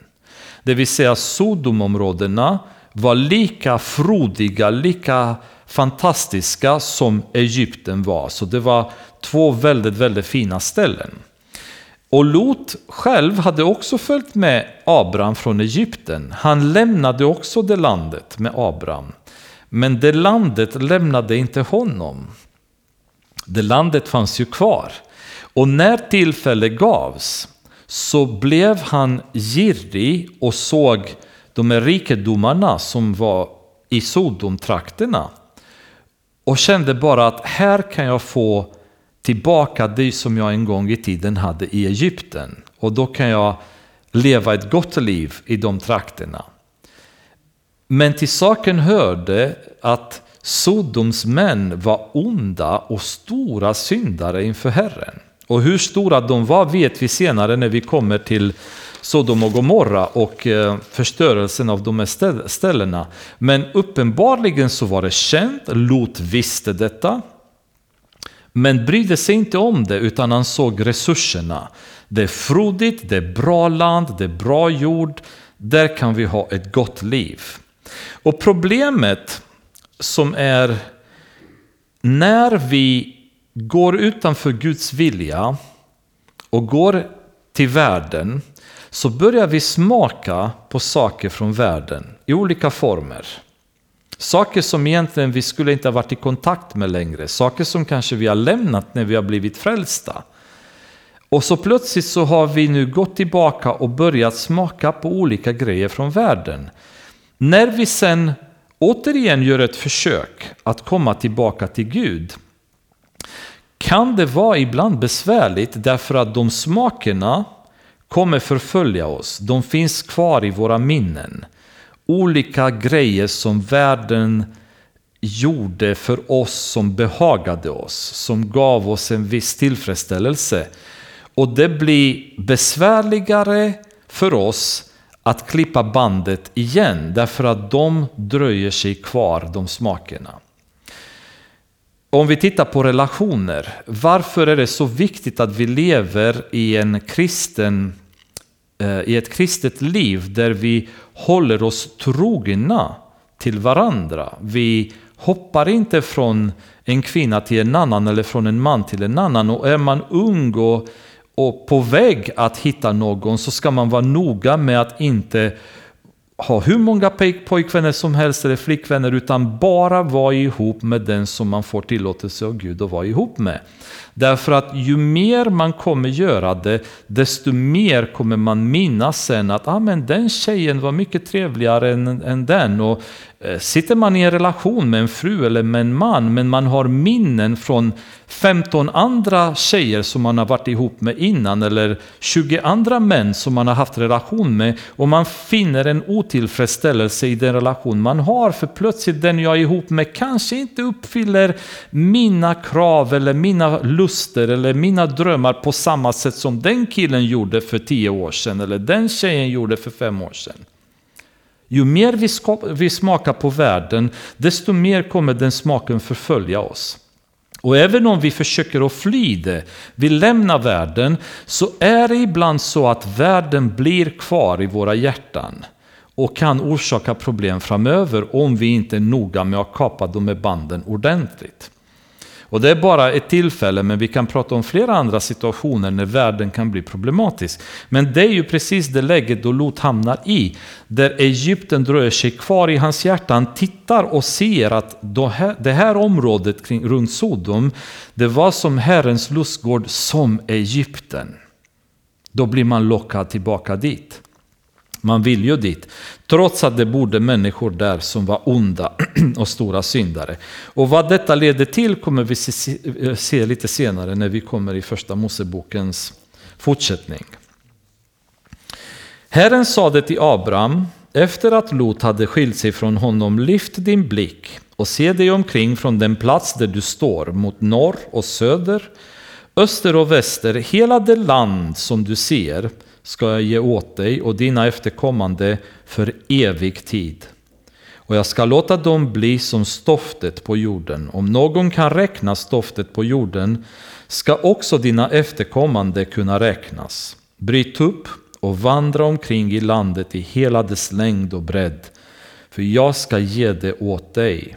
Det vill säga Sodomområdena var lika frodiga, lika fantastiska som Egypten var. Så det var två väldigt, väldigt fina ställen. Och Lot själv hade också följt med Abraham från Egypten. Han lämnade också det landet med Abraham. Men det landet lämnade inte honom. Det landet fanns ju kvar. Och när tillfälle gavs så blev han girig och såg de här rikedomarna som var i Sodomtrakterna och kände bara att här kan jag få tillbaka det som jag en gång i tiden hade i Egypten och då kan jag leva ett gott liv i de trakterna. Men till saken hörde att Sodoms män var onda och stora syndare inför Herren. Och hur stora de var vet vi senare när vi kommer till Sodom och Gomorra och eh, förstörelsen av de här ställena. Men uppenbarligen så var det känt, Lot visste detta. Men brydde sig inte om det utan han såg resurserna. Det är frodigt, det är bra land, det är bra jord. Där kan vi ha ett gott liv. Och problemet som är när vi går utanför Guds vilja och går till världen så börjar vi smaka på saker från världen i olika former. Saker som egentligen vi skulle inte ha varit i kontakt med längre, saker som kanske vi har lämnat när vi har blivit frälsta. Och så plötsligt så har vi nu gått tillbaka och börjat smaka på olika grejer från världen. När vi sen återigen gör ett försök att komma tillbaka till Gud kan det vara ibland besvärligt därför att de smakerna kommer förfölja oss. De finns kvar i våra minnen. Olika grejer som världen gjorde för oss som behagade oss, som gav oss en viss tillfredsställelse. Och det blir besvärligare för oss att klippa bandet igen därför att de dröjer sig kvar, de smakerna. Om vi tittar på relationer, varför är det så viktigt att vi lever i, en kristen, Eh, i ett kristet liv där vi håller oss trogna till varandra? Vi hoppar inte från en kvinna till en annan eller från en man till en annan. Och är man ung och, och på väg att hitta någon så ska man vara noga med att inte ha hur många pojkvänner som helst eller flickvänner utan bara vara ihop med den som man får tillåtelse av Gud att vara ihop med. Därför att ju mer man kommer göra det, desto mer kommer man minnas sen att ah, men den tjejen var mycket trevligare än, än den. Och Eh, sitter man i en relation med en fru eller med en man men man har minnen från 15 andra tjejer som man har varit ihop med innan eller 20 andra män som man har haft relation med och man finner en otillfredsställelse i den relation man har för plötsligt den jag är ihop med kanske inte uppfyller mina krav eller mina luster eller mina drömmar på samma sätt som den killen gjorde för tio år sedan eller den tjejen gjorde för fem år sedan. Ju mer vi, vi smakar på världen, desto mer kommer den smaken förfölja oss. Och även om vi försöker att fly det, vi lämnar världen, så är det ibland så att världen blir kvar i våra hjärtan och kan orsaka problem framöver om vi inte är noga med att kapa de här banden ordentligt. Och det är bara ett tillfälle, men vi kan prata om flera andra situationer när världen kan bli problematisk. Men det är ju precis det läget då Lot hamnar i, där Egypten dröjer sig kvar i hans hjärta. Han tittar och ser att det här området kring, runt Sodom, det var som Herrens lustgård som Egypten. Då blir man lockad tillbaka dit. Man vill ju dit. Trots att det bodde människor där som var onda och stora syndare. Och vad detta leder till kommer vi se eh, lite senare när vi kommer i första Mosebokens fortsättning. Herren sade till Abraham, efter att Lot hade skilt sig från honom, lyft din blick och se dig omkring från den plats där du står, mot norr och söder, öster och väster, hela det land som du ser ska jag ge åt dig och dina efterkommande för evig tid. Och jag ska låta dem bli som stoftet på jorden. Om någon kan räkna stoftet på jorden ska också dina efterkommande kunna räknas. Bryt upp och vandra omkring i landet i hela dess längd och bredd, för jag ska ge det åt dig.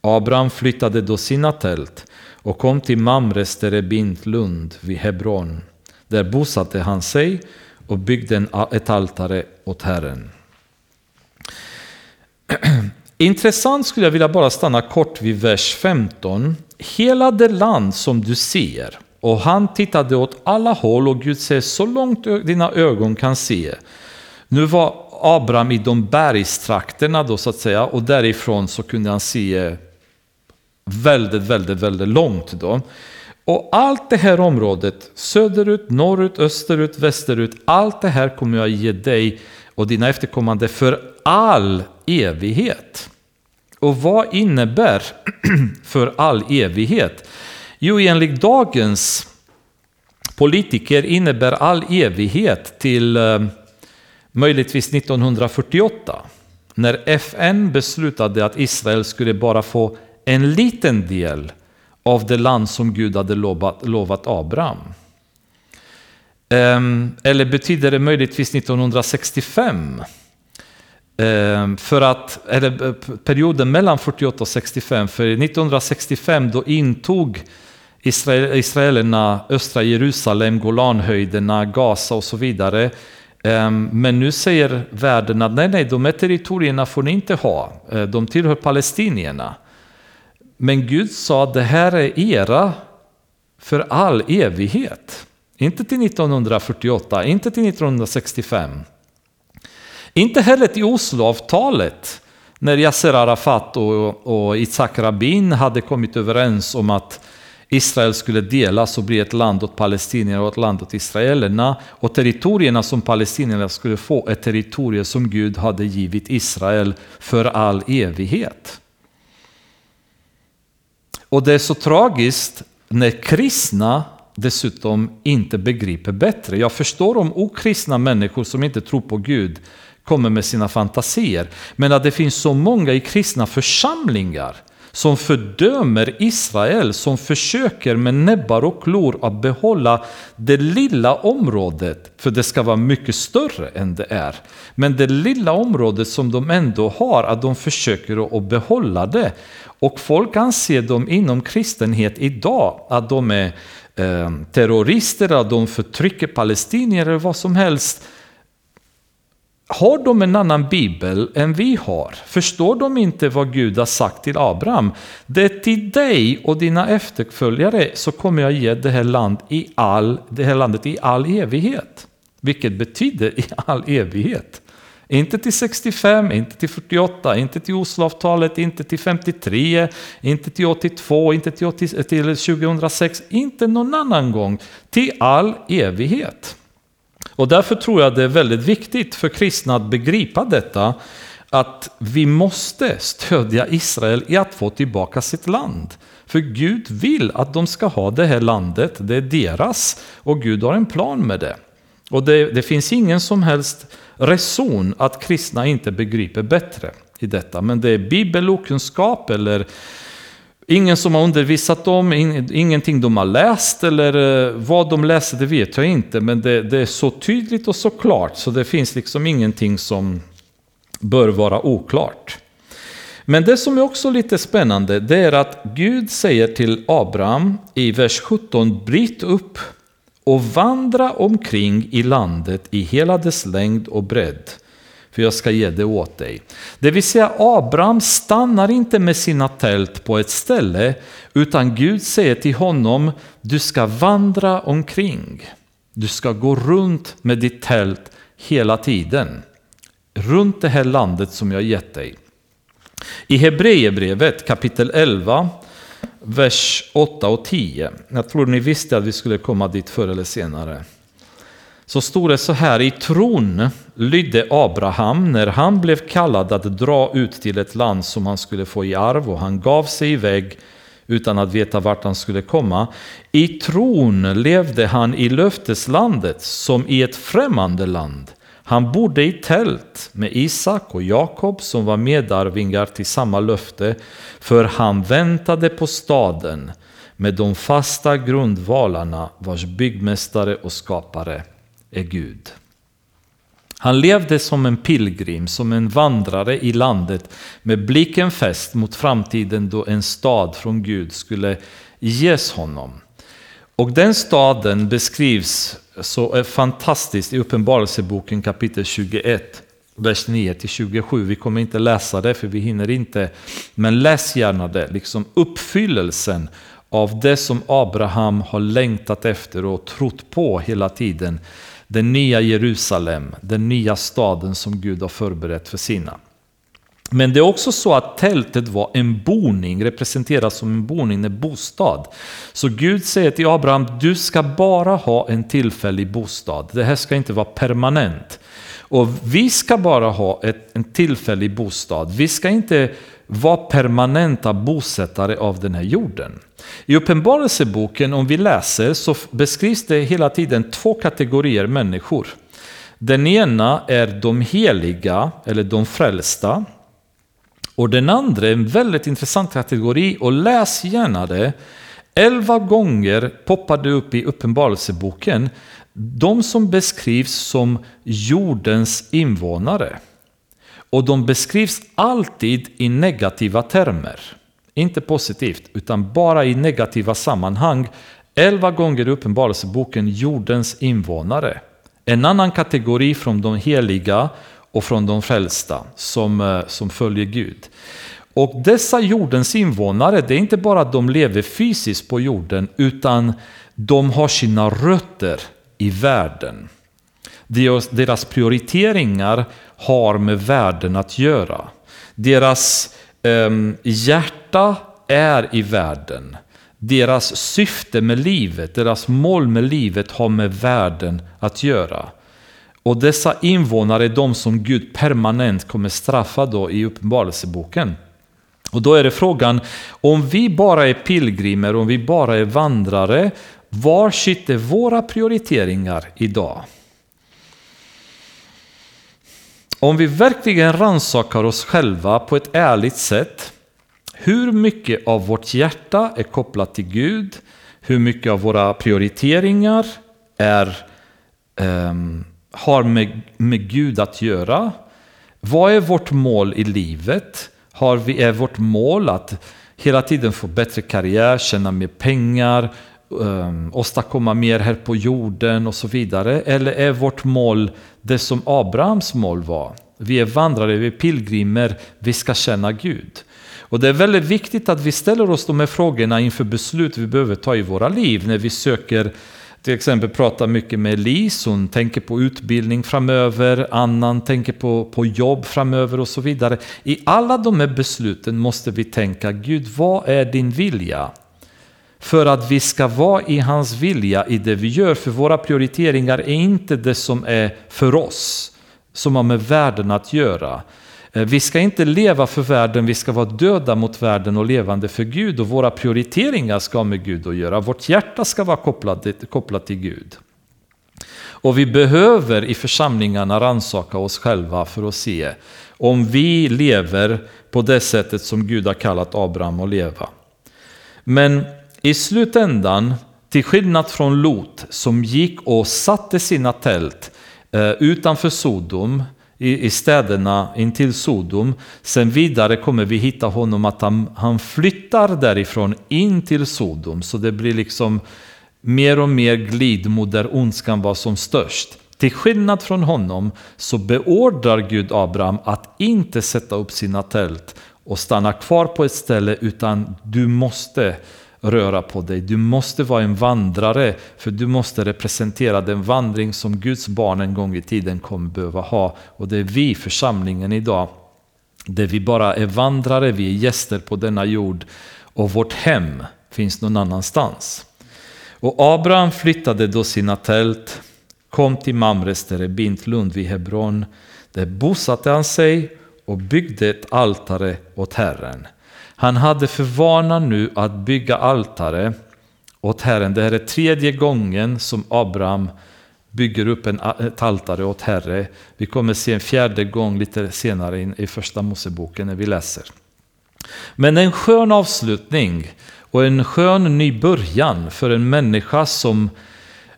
Abraham flyttade då sina tält och kom till Mamres terebint Lund vid Hebron. Där bosatte han sig och byggde ett altare åt Herren. Intressant skulle jag vilja bara stanna kort vid vers 15. Hela det land som du ser, och han tittade åt alla håll och Gud ser så långt dina ögon kan se. Nu var Abraham i de bergstrakterna då så att säga och därifrån så kunde han se väldigt, väldigt, väldigt långt då. Och allt det här området, söderut, norrut, österut, västerut, allt det här kommer jag ge dig och dina efterkommande för all evighet. Och vad innebär för all evighet? Jo, enligt dagens politiker innebär all evighet till eh, möjligtvis 1948 när FN beslutade att Israel skulle bara få en liten del av det land som Gud hade lovat, lovat Abraham. Ehm, eller betyder det möjligtvis 1965? Ehm, för att, eller eh, perioden mellan 48 och 65, för 1965 då intog Israel, israelerna östra Jerusalem, Golanhöjderna, Gaza och så vidare. Ehm, men nu säger världen att nej, nej, de här territorierna får ni inte ha, eh, de tillhör palestinierna. Men Gud sa att det här är era för all evighet. Inte till 1948, inte till 1965. Inte heller till Osloavtalet när Yasser Arafat och, och Itzhak Rabin hade kommit överens om att Israel skulle delas och bli ett land åt palestinierna och ett land åt israelerna. Och territorierna som palestinierna skulle få är territorier som Gud hade givit Israel för all evighet. Och det är så tragiskt när kristna dessutom inte begriper bättre. Jag förstår om okristna människor som inte tror på Gud kommer med sina fantasier. Men att det finns så många i kristna församlingar som fördömer Israel, som försöker med näbbar och klor att behålla det lilla området, för det ska vara mycket större än det är. Men det lilla området som de ändå har, att de försöker att behålla det. Och folk anser dem inom kristenhet idag att de är eh, terrorister, att de förtrycker palestinier eller vad som helst. Har de en annan bibel än vi har? Förstår de inte vad Gud har sagt till Abraham? Det är till dig och dina efterföljare så kommer jag ge det här, land i all, det här landet i all evighet. Vilket betyder i all evighet. Inte till 65, inte till 48, inte till Osloavtalet, inte till 53, inte till 82, inte till, 80, till 2006, inte någon annan gång. Till all evighet. Och därför tror jag det är väldigt viktigt för kristna att begripa detta, att vi måste stödja Israel i att få tillbaka sitt land. För Gud vill att de ska ha det här landet, det är deras, och Gud har en plan med det. Och det, det finns ingen som helst reson att kristna inte begriper bättre i detta. Men det är bibelokunskap eller ingen som har undervisat dem, ingenting de har läst eller eh, vad de läser det vet jag inte. Men det, det är så tydligt och så klart så det finns liksom ingenting som bör vara oklart. Men det som är också lite spännande det är att Gud säger till Abraham i vers 17 Bryt upp och vandra omkring i landet i hela dess längd och bredd, för jag ska ge det åt dig. Det vill säga, Abraham stannar inte med sina tält på ett ställe, utan Gud säger till honom, du ska vandra omkring. Du ska gå runt med ditt tält hela tiden. Runt det här landet som jag gett dig. I Hebreerbrevet kapitel 11 vers 8 och 10. Jag tror ni visste att vi skulle komma dit förr eller senare. så står det så här, i tron lydde Abraham när han blev kallad att dra ut till ett land som han skulle få i arv och han gav sig iväg utan att veta vart han skulle komma. I tron levde han i löfteslandet som i ett främmande land. Han bodde i tält med Isak och Jakob som var medarvingar till samma löfte, för han väntade på staden med de fasta grundvalarna vars byggmästare och skapare är Gud. Han levde som en pilgrim, som en vandrare i landet med blicken fäst mot framtiden då en stad från Gud skulle ges honom. Och den staden beskrivs så eh, fantastiskt i Uppenbarelseboken kapitel 21, vers 9-27. Vi kommer inte läsa det för vi hinner inte, men läs gärna det. Liksom uppfyllelsen av det som Abraham har längtat efter och trott på hela tiden den nya Jerusalem, den nya staden som Gud har förberett för sina. Men det är också så att tältet var en boning, representeras som en boning, en bostad. Så Gud säger till Abraham, du ska bara ha en tillfällig bostad. Det här ska inte vara permanent. Och vi ska bara ha ett, en tillfällig bostad. Vi ska inte vara permanenta bosättare av den här jorden. I Uppenbarelseboken, om vi läser, så beskrivs det hela tiden två kategorier människor. Den ena är de heliga, eller de frälsta. Och den andra är en väldigt intressant kategori, och läs gärna det. Elva gånger poppar det upp i Uppenbarelseboken de som beskrivs som jordens invånare. Och de beskrivs alltid i negativa termer. Inte positivt, utan bara i negativa sammanhang. Elva gånger i Uppenbarelseboken jordens invånare. En annan kategori från de heliga och från de frälsta som, eh, som följer Gud. Och dessa jordens invånare, det är inte bara att de lever fysiskt på jorden, utan de har sina rötter i världen. Deras prioriteringar har med världen att göra. Deras eh, hjärta är i världen. Deras syfte med livet, deras mål med livet har med världen att göra. Och dessa invånare är de som Gud permanent kommer straffa då i Uppenbarelseboken. Och då är det frågan, om vi bara är pilgrimer, om vi bara är vandrare, var sitter våra prioriteringar idag? Om vi verkligen rannsakar oss själva på ett ärligt sätt, hur mycket av vårt hjärta är kopplat till Gud? Hur mycket av våra prioriteringar är, um, har med, med Gud att göra? Vad är vårt mål i livet? Har vi, är vårt mål att hela tiden få bättre karriär, tjäna mer pengar, um, åstadkomma mer här på jorden och så vidare? Eller är vårt mål det som Abrahams mål var? Vi är vandrare, vi är pilgrimer, vi ska känna Gud. Och det är väldigt viktigt att vi ställer oss de här frågorna inför beslut vi behöver ta i våra liv när vi söker till exempel pratar mycket med Elise, hon tänker på utbildning framöver, annan tänker på, på jobb framöver och så vidare. I alla de här besluten måste vi tänka, Gud vad är din vilja? för att vi ska vara i hans vilja i det vi gör. För våra prioriteringar är inte det som är för oss, som har med världen att göra. Eh, vi ska inte leva för världen, vi ska vara döda mot världen och levande för Gud. Och våra prioriteringar ska ha med Gud att göra. Vårt hjärta ska vara kopplat, kopplat till Gud. Och vi behöver i församlingarna ransaka oss själva för att se om vi lever på det sättet som Gud har kallat Abraham att leva. Men i slutändan, till skillnad från Lot som gick och satte sina tält eh, utanför Sodom, i, städerna intill Sodom. Sen vidare kommer vi hitta honom att han, han flyttar därifrån in till Sodom. Så det blir liksom mer och mer glid mot där ondskan var som störst. Till skillnad från honom så beordrar Gud Abraham att inte sätta upp sina tält och stanna kvar på ett ställe utan du måste röra på dig. Du måste vara en vandrare för du måste representera den vandring som Guds barn en gång i tiden kommer behöva ha. Och det är vi, församlingen idag, där vi bara är vandrare, vi är gäster på denna jord och vårt hem finns någon annanstans. Och Abraham flyttade då sina tält, kom till Mamres terebint Lund vid Hebron. Där bosatte han sig och byggde ett altare åt Herren. Han hade för vana nu att bygga altare åt Herren. Det här är tredje gången som Abraham bygger upp en, ett altare åt Herre. Vi kommer se en fjärde gång lite senare in i första Moseboken när vi läser. Men en skön avslutning och en skön ny början för en människa som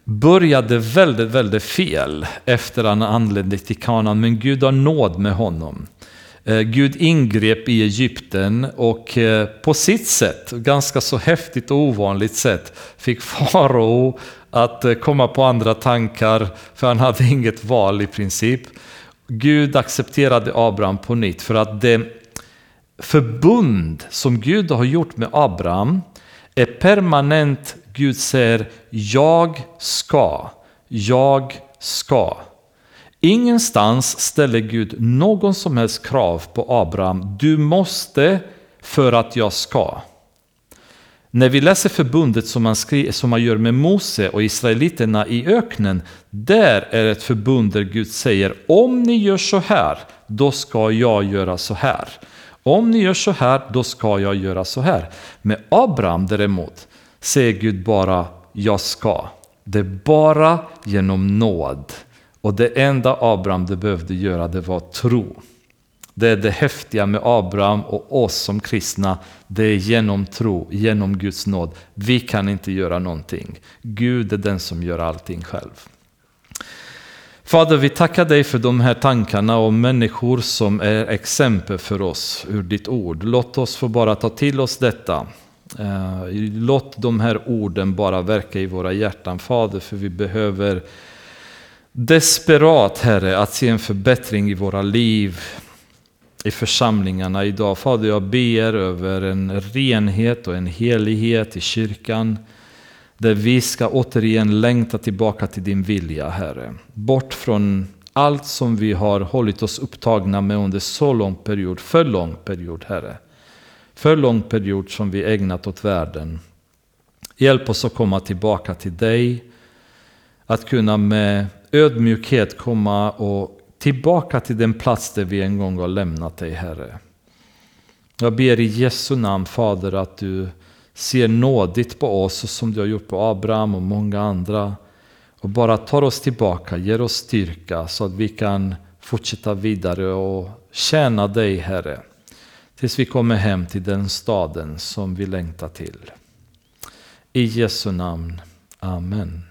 började väldigt, väldigt fel efter att han anlände till Kanaan. Men Gud har nåd med honom. Eh, Gud ingrep i Egypten och eh, på sitt sätt, ganska så häftigt och ovanligt sätt, fick farao att eh, komma på andra tankar, för han hade inget val i princip. Gud accepterade Abraham på nytt för att det förbund som Gud har gjort med Abraham är permanent. Gud säger jag ska, jag ska. Ingenstans ställer Gud någon som helst krav på Abraham. Du måste för att jag ska. När vi läser förbundet som man, skri, som man gör med Mose och israeliterna i öknen, där är ett förbund där Gud säger om ni gör så här, då ska jag göra så här. Om ni gör så här, då ska jag göra så här. Med Abraham däremot säger Gud bara jag ska. Det är bara genom nåd. Och det enda Abraham det behövde göra det var tro. Det är det häftiga med Abraham och oss som kristna. Det är genom tro, genom Guds nåd. Vi kan inte göra någonting. Gud är den som gör allting själv. Fader, vi tackar dig för de här tankarna om människor som är exempel för oss ur ditt ord. Låt oss få bara ta till oss detta. Eh, låt de här orden bara verka i våra hjärtan, Fader, för vi behöver desperat, Herre, att se en förbättring i våra liv, i församlingarna idag. Fader, jag ber över en renhet och en helighet i kyrkan. Där vi ska återigen längta tillbaka till din vilja, Herre. Bort från allt som vi har hållit oss upptagna med under så lång period, för lång period, Herre. För lång period som vi ägnat åt världen. Hjälp oss att komma tillbaka till dig. Att kunna med ödmjukhet komma och tillbaka till den plats där vi en gång har lämnat dig, Herre. Jag ber i Jesu namn, Fader, att du ser nådigt på oss som du har gjort på Abraham och många andra. Och bara tar oss tillbaka, ger oss styrka så att vi kan fortsätta vidare och tjäna dig, Herre. Tills vi kommer hem till den staden som vi längtar till. I Jesu namn. Amen.